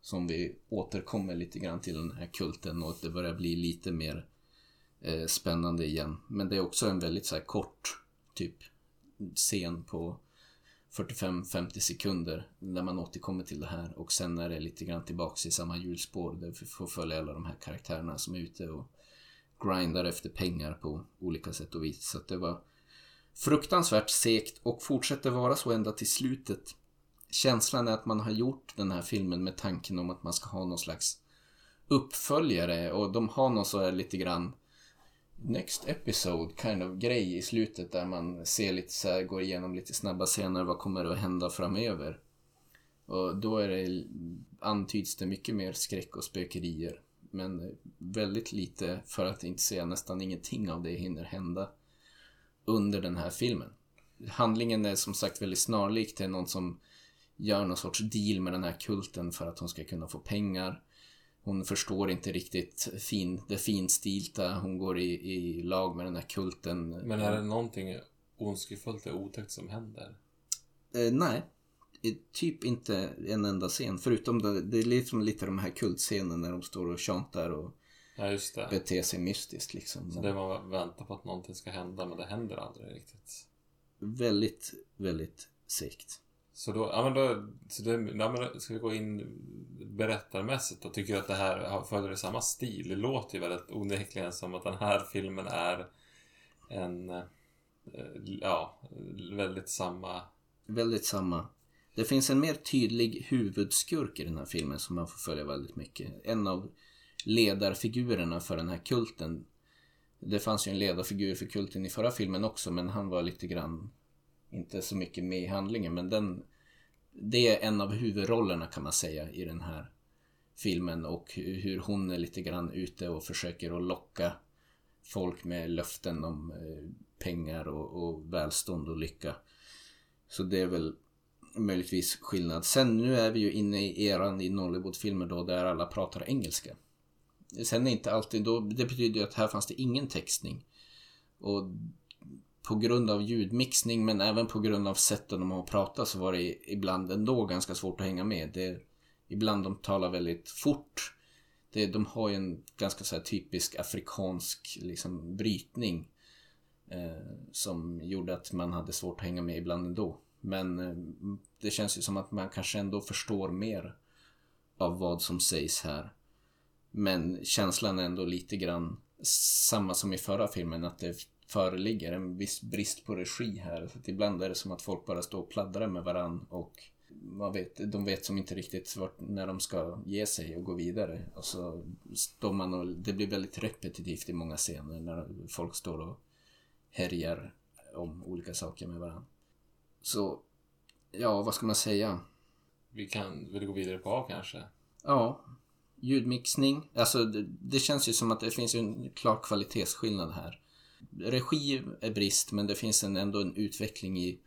som vi återkommer lite grann till den här kulten och att det börjar bli lite mer eh, spännande igen. Men det är också en väldigt så här, kort typ scen på 45-50 sekunder när man återkommer till det här och sen är det lite grann tillbaks i samma hjulspår där vi får följa alla de här karaktärerna som är ute och grindar efter pengar på olika sätt och vis. Så att det var fruktansvärt segt och fortsätter vara så ända till slutet. Känslan är att man har gjort den här filmen med tanken om att man ska ha någon slags uppföljare och de har någon så här lite grann Next episode kind of grej i slutet där man ser lite så här, går igenom lite snabba scener, vad kommer att hända framöver? Och då är det, antyds det mycket mer skräck och spökerier. Men väldigt lite, för att inte säga nästan ingenting av det hinner hända under den här filmen. Handlingen är som sagt väldigt snarlik. Det är någon som gör någon sorts deal med den här kulten för att hon ska kunna få pengar. Hon förstår inte riktigt fin, det finstilta. Hon går i, i lag med den här kulten. Men är det någonting ondskefullt och otäckt som händer? Eh, nej. Typ inte en enda scen. Förutom det, det är liksom lite de här kultscenerna när de står och tjantar och ja, beter sig mystiskt liksom. Så det man väntar på att någonting ska hända men det händer aldrig riktigt. Väldigt, väldigt segt. Så då, ja men då, så det, ja, men ska vi gå in berättarmässigt och tycker du att det här följer samma stil? Det låter ju väldigt onekligen som att den här filmen är en, eh, ja, väldigt samma... Väldigt samma. Det finns en mer tydlig huvudskurk i den här filmen som man får följa väldigt mycket. En av ledarfigurerna för den här kulten. Det fanns ju en ledarfigur för kulten i förra filmen också men han var lite grann inte så mycket med i handlingen men den det är en av huvudrollerna kan man säga i den här filmen och hur hon är lite grann ute och försöker att locka folk med löften om eh, pengar och, och välstånd och lycka. Så det är väl möjligtvis skillnad. Sen nu är vi ju inne i eran i Nollywood-filmer då där alla pratar engelska. Sen är inte alltid, då, det betyder ju att här fanns det ingen textning. Och på grund av ljudmixning men även på grund av sätten de har att prata så var det ibland ändå ganska svårt att hänga med. Det, ibland de talar väldigt fort. Det, de har ju en ganska så typisk afrikansk liksom, brytning. Eh, som gjorde att man hade svårt att hänga med ibland ändå. Men eh, det känns ju som att man kanske ändå förstår mer av vad som sägs här. Men känslan är ändå lite grann samma som i förra filmen. Att det föreligger en viss brist på regi här. Så ibland är det som att folk bara står och pladdrar med varann och man vet, de vet som inte riktigt vart, när de ska ge sig och gå vidare. Och så står man och det blir väldigt repetitivt i många scener när folk står och härjar om olika saker med varandra. Så, ja, vad ska man säga? Vi kan väl gå vidare på A kanske? Ja. Ljudmixning. Alltså, det, det känns ju som att det finns en klar kvalitetsskillnad här regi är brist men det finns en, ändå en utveckling i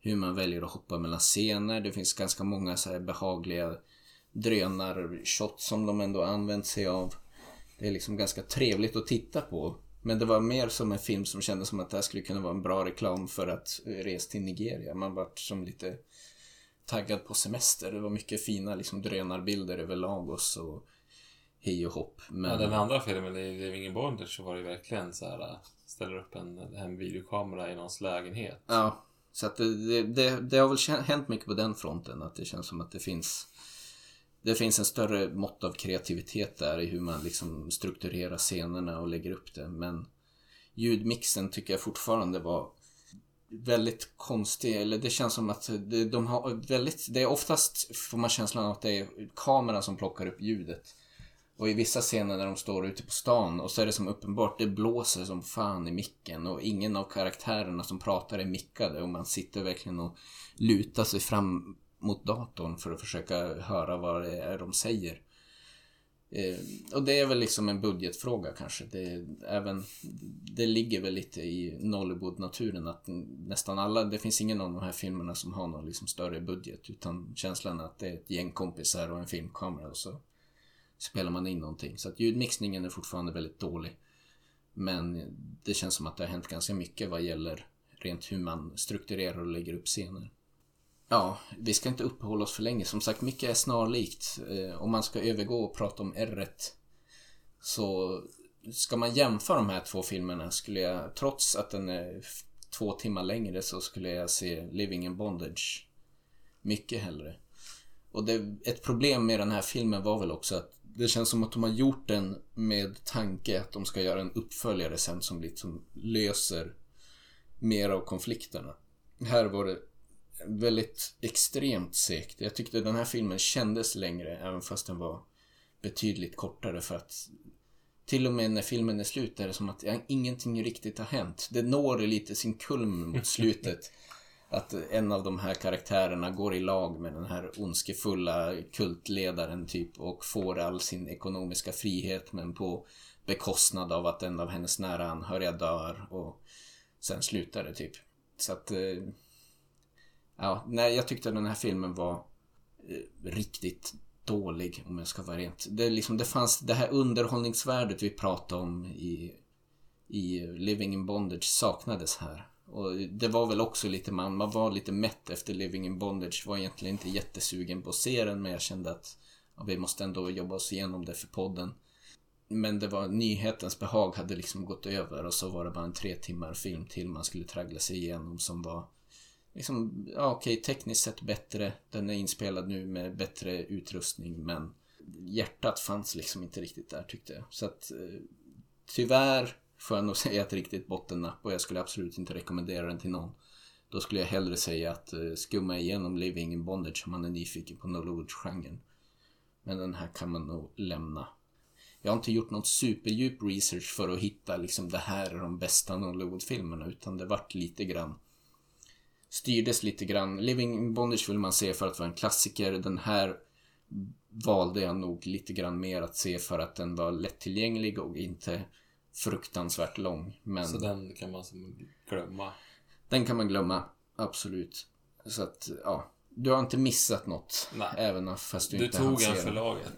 hur man väljer att hoppa mellan scener. Det finns ganska många så här behagliga drönarshots som de ändå använt sig av. Det är liksom ganska trevligt att titta på. Men det var mer som en film som kändes som att det här skulle kunna vara en bra reklam för att resa till Nigeria. Man vart som lite taggad på semester. Det var mycket fina liksom drönarbilder över Lagos och hej och hopp. Men... Ja, den andra filmen, Living in Bondage, så var det verkligen så här ställer upp en, en videokamera i någons lägenhet. Ja, så att det, det, det, det har väl hänt mycket på den fronten. Att det känns som att det finns det finns en större mått av kreativitet där i hur man liksom strukturerar scenerna och lägger upp det. Men ljudmixen tycker jag fortfarande var väldigt konstig. Eller det känns som att det, de har väldigt, det är oftast får man känslan av att det är kameran som plockar upp ljudet. Och i vissa scener när de står ute på stan och så är det som uppenbart, det blåser som fan i micken och ingen av karaktärerna som pratar är mickade och man sitter verkligen och lutar sig fram mot datorn för att försöka höra vad det är de säger. Eh, och det är väl liksom en budgetfråga kanske. Det, även, det ligger väl lite i Nollywood-naturen att nästan alla, det finns ingen av de här filmerna som har någon liksom större budget utan känslan att det är ett gäng kompisar och en filmkamera och så spelar man in någonting. Så att ljudmixningen är fortfarande väldigt dålig. Men det känns som att det har hänt ganska mycket vad gäller rent hur man strukturerar och lägger upp scener. Ja, vi ska inte uppehålla oss för länge. Som sagt, mycket är snarlikt. Eh, om man ska övergå och prata om r så ska man jämföra de här två filmerna skulle jag, trots att den är två timmar längre, så skulle jag se Living in Bondage mycket hellre. Och det, ett problem med den här filmen var väl också att det känns som att de har gjort den med tanke att de ska göra en uppföljare sen som liksom löser mer av konflikterna. Här var det väldigt extremt segt. Jag tyckte den här filmen kändes längre även fast den var betydligt kortare för att till och med när filmen är slut är det som att ingenting riktigt har hänt. Det når lite sin kulm mot slutet. Att en av de här karaktärerna går i lag med den här ondskefulla kultledaren typ och får all sin ekonomiska frihet men på bekostnad av att en av hennes nära anhöriga dör och sen slutar det typ. Så att eh, Ja, nej, jag tyckte den här filmen var eh, riktigt dålig om jag ska vara rent. Det, liksom, det fanns det här underhållningsvärdet vi pratade om i, i Living in Bondage saknades här. Och det var väl också lite, man, man var lite mätt efter Living in Bondage. Var egentligen inte jättesugen på att se den men jag kände att ja, vi måste ändå jobba oss igenom det för podden. Men det var nyhetens behag hade liksom gått över och så var det bara en tre timmar film till man skulle traggla sig igenom som var liksom, ja okej, tekniskt sett bättre. Den är inspelad nu med bättre utrustning men hjärtat fanns liksom inte riktigt där tyckte jag. Så att eh, tyvärr får jag nog säga ett riktigt bottennapp och jag skulle absolut inte rekommendera den till någon. Då skulle jag hellre säga att eh, skumma igenom Living in Bondage om man är nyfiken på Nollywood-genren. Men den här kan man nog lämna. Jag har inte gjort någon superdjup research för att hitta liksom det här är de bästa Nollywood-filmerna utan det vart lite grann styrdes lite grann. Living in Bondage vill man se för att vara en klassiker. Den här valde jag nog lite grann mer att se för att den var lättillgänglig och inte fruktansvärt lång. Men Så den kan man glömma? Den kan man glömma, absolut. Så att, ja. Du har inte missat något. Nej. Även fast du, du inte tog en för laget.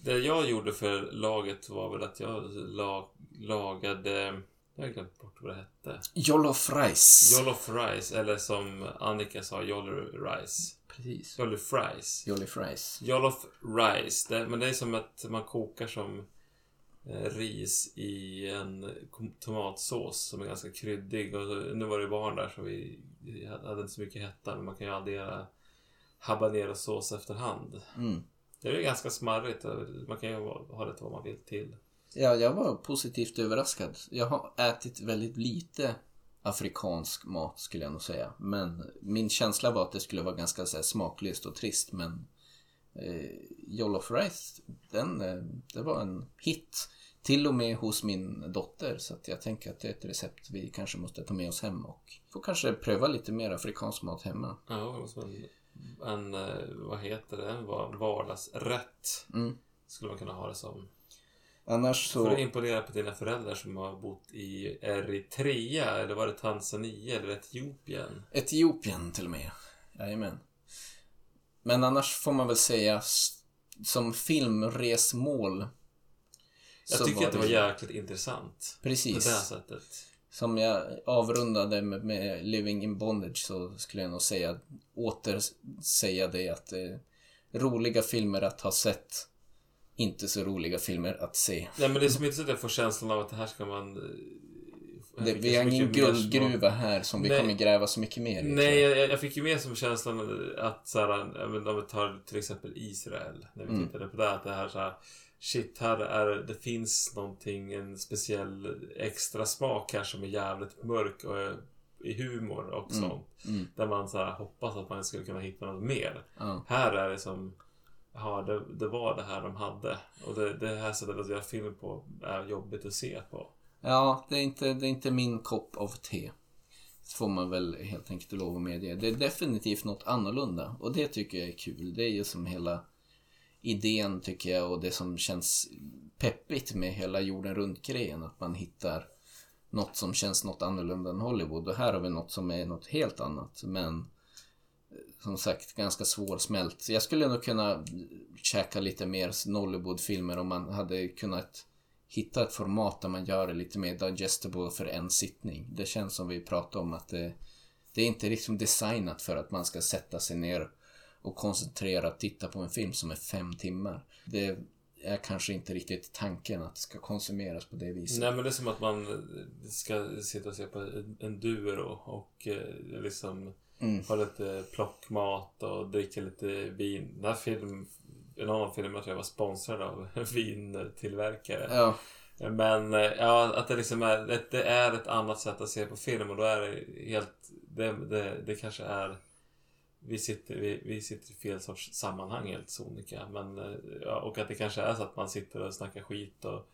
Det jag gjorde för laget var väl att jag lag, lagade jag har glömt bort vad det hette. Jollof Rice. Jollof Rice, eller som Annika sa, Jolly Rice. Precis. Jolly Fries. Jolly Rice. Jollof Rice. Det, men det är som att man kokar som ris i en tomatsås som är ganska kryddig. Och nu var det barn där så vi, hade inte så mycket hetta. Men man kan ju addera habanero-sås efterhand. Mm. Det är ganska smarrigt. Man kan ju ha det till vad man vill till. Ja, jag var positivt överraskad. Jag har ätit väldigt lite afrikansk mat skulle jag nog säga. Men min känsla var att det skulle vara ganska så här, smaklöst och trist. Men eh, Jollof Rice, den, eh, det var en hit. Till och med hos min dotter. Så jag tänker att det är ett recept vi kanske måste ta med oss hem och får kanske pröva lite mer afrikansk mat hemma. Ja, en, en eh, vad heter det, vardagsrätt. Mm. Skulle man kunna ha det som. Annars så... För att imponera på dina föräldrar som har bott i Eritrea, eller var det Tanzania eller Etiopien? Etiopien till och med. Jajamän. Men annars får man väl säga som filmresmål. Jag tycker att det var jäkligt intressant. Precis. På det sättet. Som jag avrundade med, med Living in Bondage så skulle jag nog säga, åter säga det att är roliga filmer att ha sett inte så roliga filmer att se. Nej men det är som inte så att jag får känslan av att det här ska man Jag Det, vi har ingen mer guldgruva här som vi Nej. kommer gräva så mycket mer i. Nej, jag. jag, fick ju med som känslan att så här, om vi tar till exempel Israel, när vi Mm. tittade på det, att det här så här, shit, här är det finns någonting, en speciell extra smak här som är jävligt mörk och är i humor och Mm. sånt. Mm. Där man så här, hoppas att man skulle kunna hitta något mer. Ja. Här är det som, ja, det, det var det här de hade. Och det, det här sättet att göra film på är jobbigt att se på. Ja, det är, inte, det är inte min kopp av te. Det får man väl helt enkelt lov att medge. Det är definitivt något annorlunda och det tycker jag är kul. Det är ju som hela idén tycker jag och det som känns peppigt med hela jorden runt-grejen. Att man hittar något som känns något annorlunda än Hollywood och här har vi något som är något helt annat. Men eh, som sagt ganska svårsmält. Jag skulle nog kunna käka lite mer Nollywood-filmer om man hade kunnat hitta ett format där man gör det lite mer digestible för en sittning. Det känns som vi pratade om att det, det är inte liksom designat för att man ska sätta sig ner och koncentrerat titta på en film som är fem timmar. Det är kanske inte riktigt tanken att det ska konsumeras på det viset. Nej men det är som att man ska sitta och se på en, duo och eh, liksom Mm. ha lite plockmat och dricka lite vin. Den här film, en annan film jag tror jag var sponsrad av vintillverkare. Ja, Men eh, ja, att det liksom är, det är ett annat sätt att se på film och då är det helt, det, det, det kanske är vi sitter, vi, vi sitter i fel sorts sammanhang helt sonika. Men, eh, ja, och att det kanske är så att man sitter och snackar skit och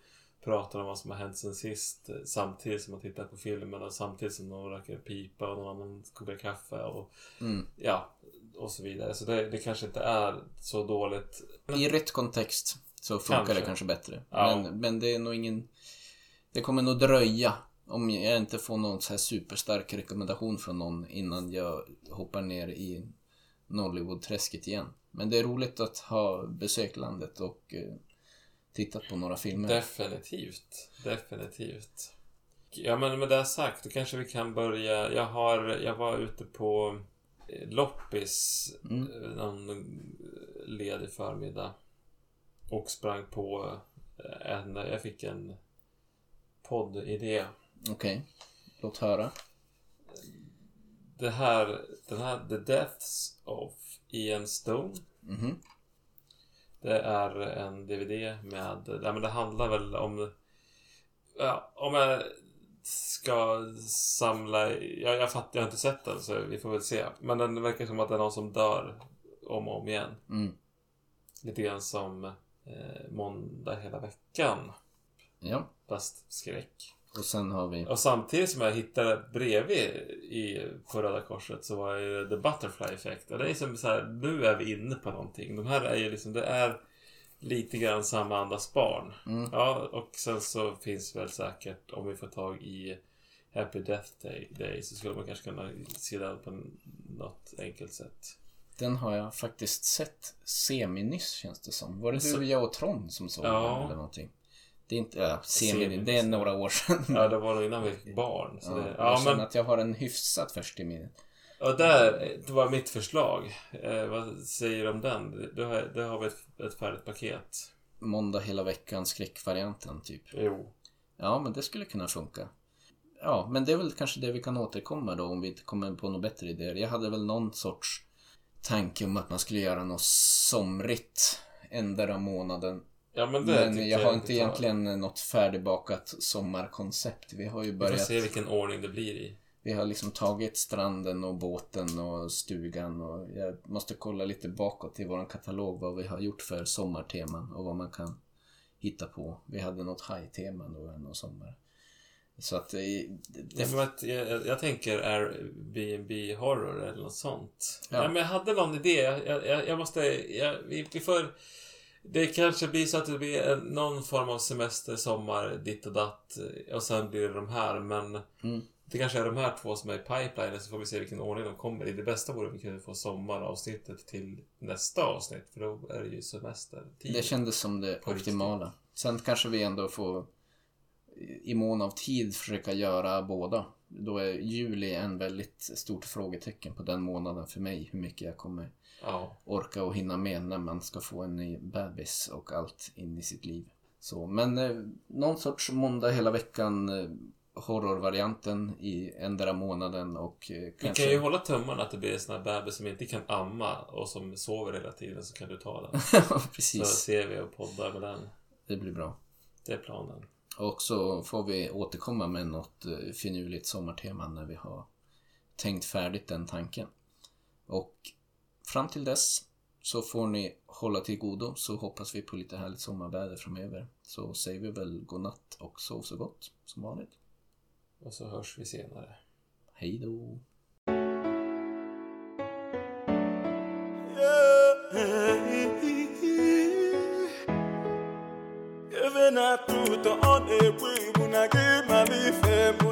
pratar om vad som har hänt sen sist eh, samtidigt som man tittar på filmen och samtidigt som någon röker pipa och någon annan kokar kaffe och mm. ja, och så vidare. Så det, det kanske inte är så dåligt. I rätt kontext så funkar Kanske. det kanske bättre. Ja. Men, men det är nog ingen... Det kommer nog dröja om jag inte får någon så här superstark rekommendation från någon innan jag hoppar ner i Nollywood-träsket igen. Men det är roligt att ha besökt landet och eh, tittat på några filmer. Definitivt. Definitivt. Ja, men med det sagt, då kanske vi kan börja. Jag, har, jag var ute på eh, loppis Mm. eh, någon ledig förmiddag och sprang på en... Jag fick en poddidé. Okej, låt höra. Det här, den här The Deaths of Ian Stone. Mhm. Det är en DVD med, ja men det handlar väl om, ja, om jag ska samla, jag, jag fattar, jag har inte sett den så vi får väl se. Men den verkar som att det är någon som dör om och om igen. Mm. Lite grann som eh, Måndag hela veckan, Ja, fast skräck. Och sen har vi... Och samtidigt som jag hittade bredvid i, på Röda Korset så var ju The Butterfly Effect. Och det är som så här, nu är vi inne på någonting. De här är ju liksom, det är lite grann samma andas barn. Mm. Ja, och sen så finns väl säkert, om vi får tag i Happy Death Day, Day så skulle man kanske kunna se den på något enkelt sätt. Den har jag faktiskt sett semi-nyss känns det som. Var det Så- du, jag och Tron som såg Ja. den eller någonting? Det är inte, ja, semi, Semi-nyss, det är några år sedan. Ja, det var nog innan vi fick barn. Så Ja, det, jag ja känner men att jag har en hyfsat färsk i minnet. Och där, det var mitt förslag. Eh, vad säger du om den? Då har, då har vi ett, ett färdigt paket. Måndag hela veckan skräckvarianten typ. Jo. Ja, men det skulle kunna funka. Ja, men det är väl kanske det vi kan återkomma då om vi inte kommer på några bättre idéer. Jag hade väl någon sorts tanke om att man skulle göra något somrigt ändra månaden. Ja men Men tycker jag har inte tar. egentligen något färdigbakat sommarkoncept. Vi har ju Vi får börjat... se vilken ordning det blir i. Vi har liksom tagit stranden och båten och stugan och jag måste kolla lite bakåt i våran katalog vad vi har gjort för sommarteman och vad man kan hitta på. Vi hade något haj-tema då någon sommar. Så att det, Det, det, men att jag, jag tänker Airbnb horror eller något sånt. Ja. Ja. men jag hade någon idé. Jag, jag, jag måste... Jag, vi, vi får... Det kanske blir så att det blir en, någon form av semester, sommar, ditt och datt. Och sen blir det de här. Men Mm. det kanske är de här två som är i pipeline. Så får vi se vilken ordning de kommer i. Det bästa vore om vi kunde få sommaravsnittet till nästa avsnitt. För då är det ju semestertid. det kändes som det optimala. Sen kanske vi ändå får i mån av tid försöka göra båda. Då är juli en väldigt stort frågetecken på den månaden för mig. Hur mycket jag kommer Ja. orka och hinna med när man ska få en ny bebis och allt in i sitt liv. Så, men eh, någon sorts måndag hela veckan eh, horrorvarianten i ändra månaden och eh, Vi kanske... kan ju hålla tummarna att det blir en sån här bebis som inte kan amma och som sover hela tiden så kan du ta den. Ja, Så Precis, ser vi och poddar med den. det blir bra. Det är planen. Och så får vi återkomma med något eh, finurligt sommartema när vi har tänkt färdigt den tanken. Och fram till dess så får ni hålla till godo så hoppas vi på lite härligt sommarväder framöver. Så säger vi väl godnatt och sov så gott som vanligt. Och så hörs vi senare. Hej då! Even on a when I give my life,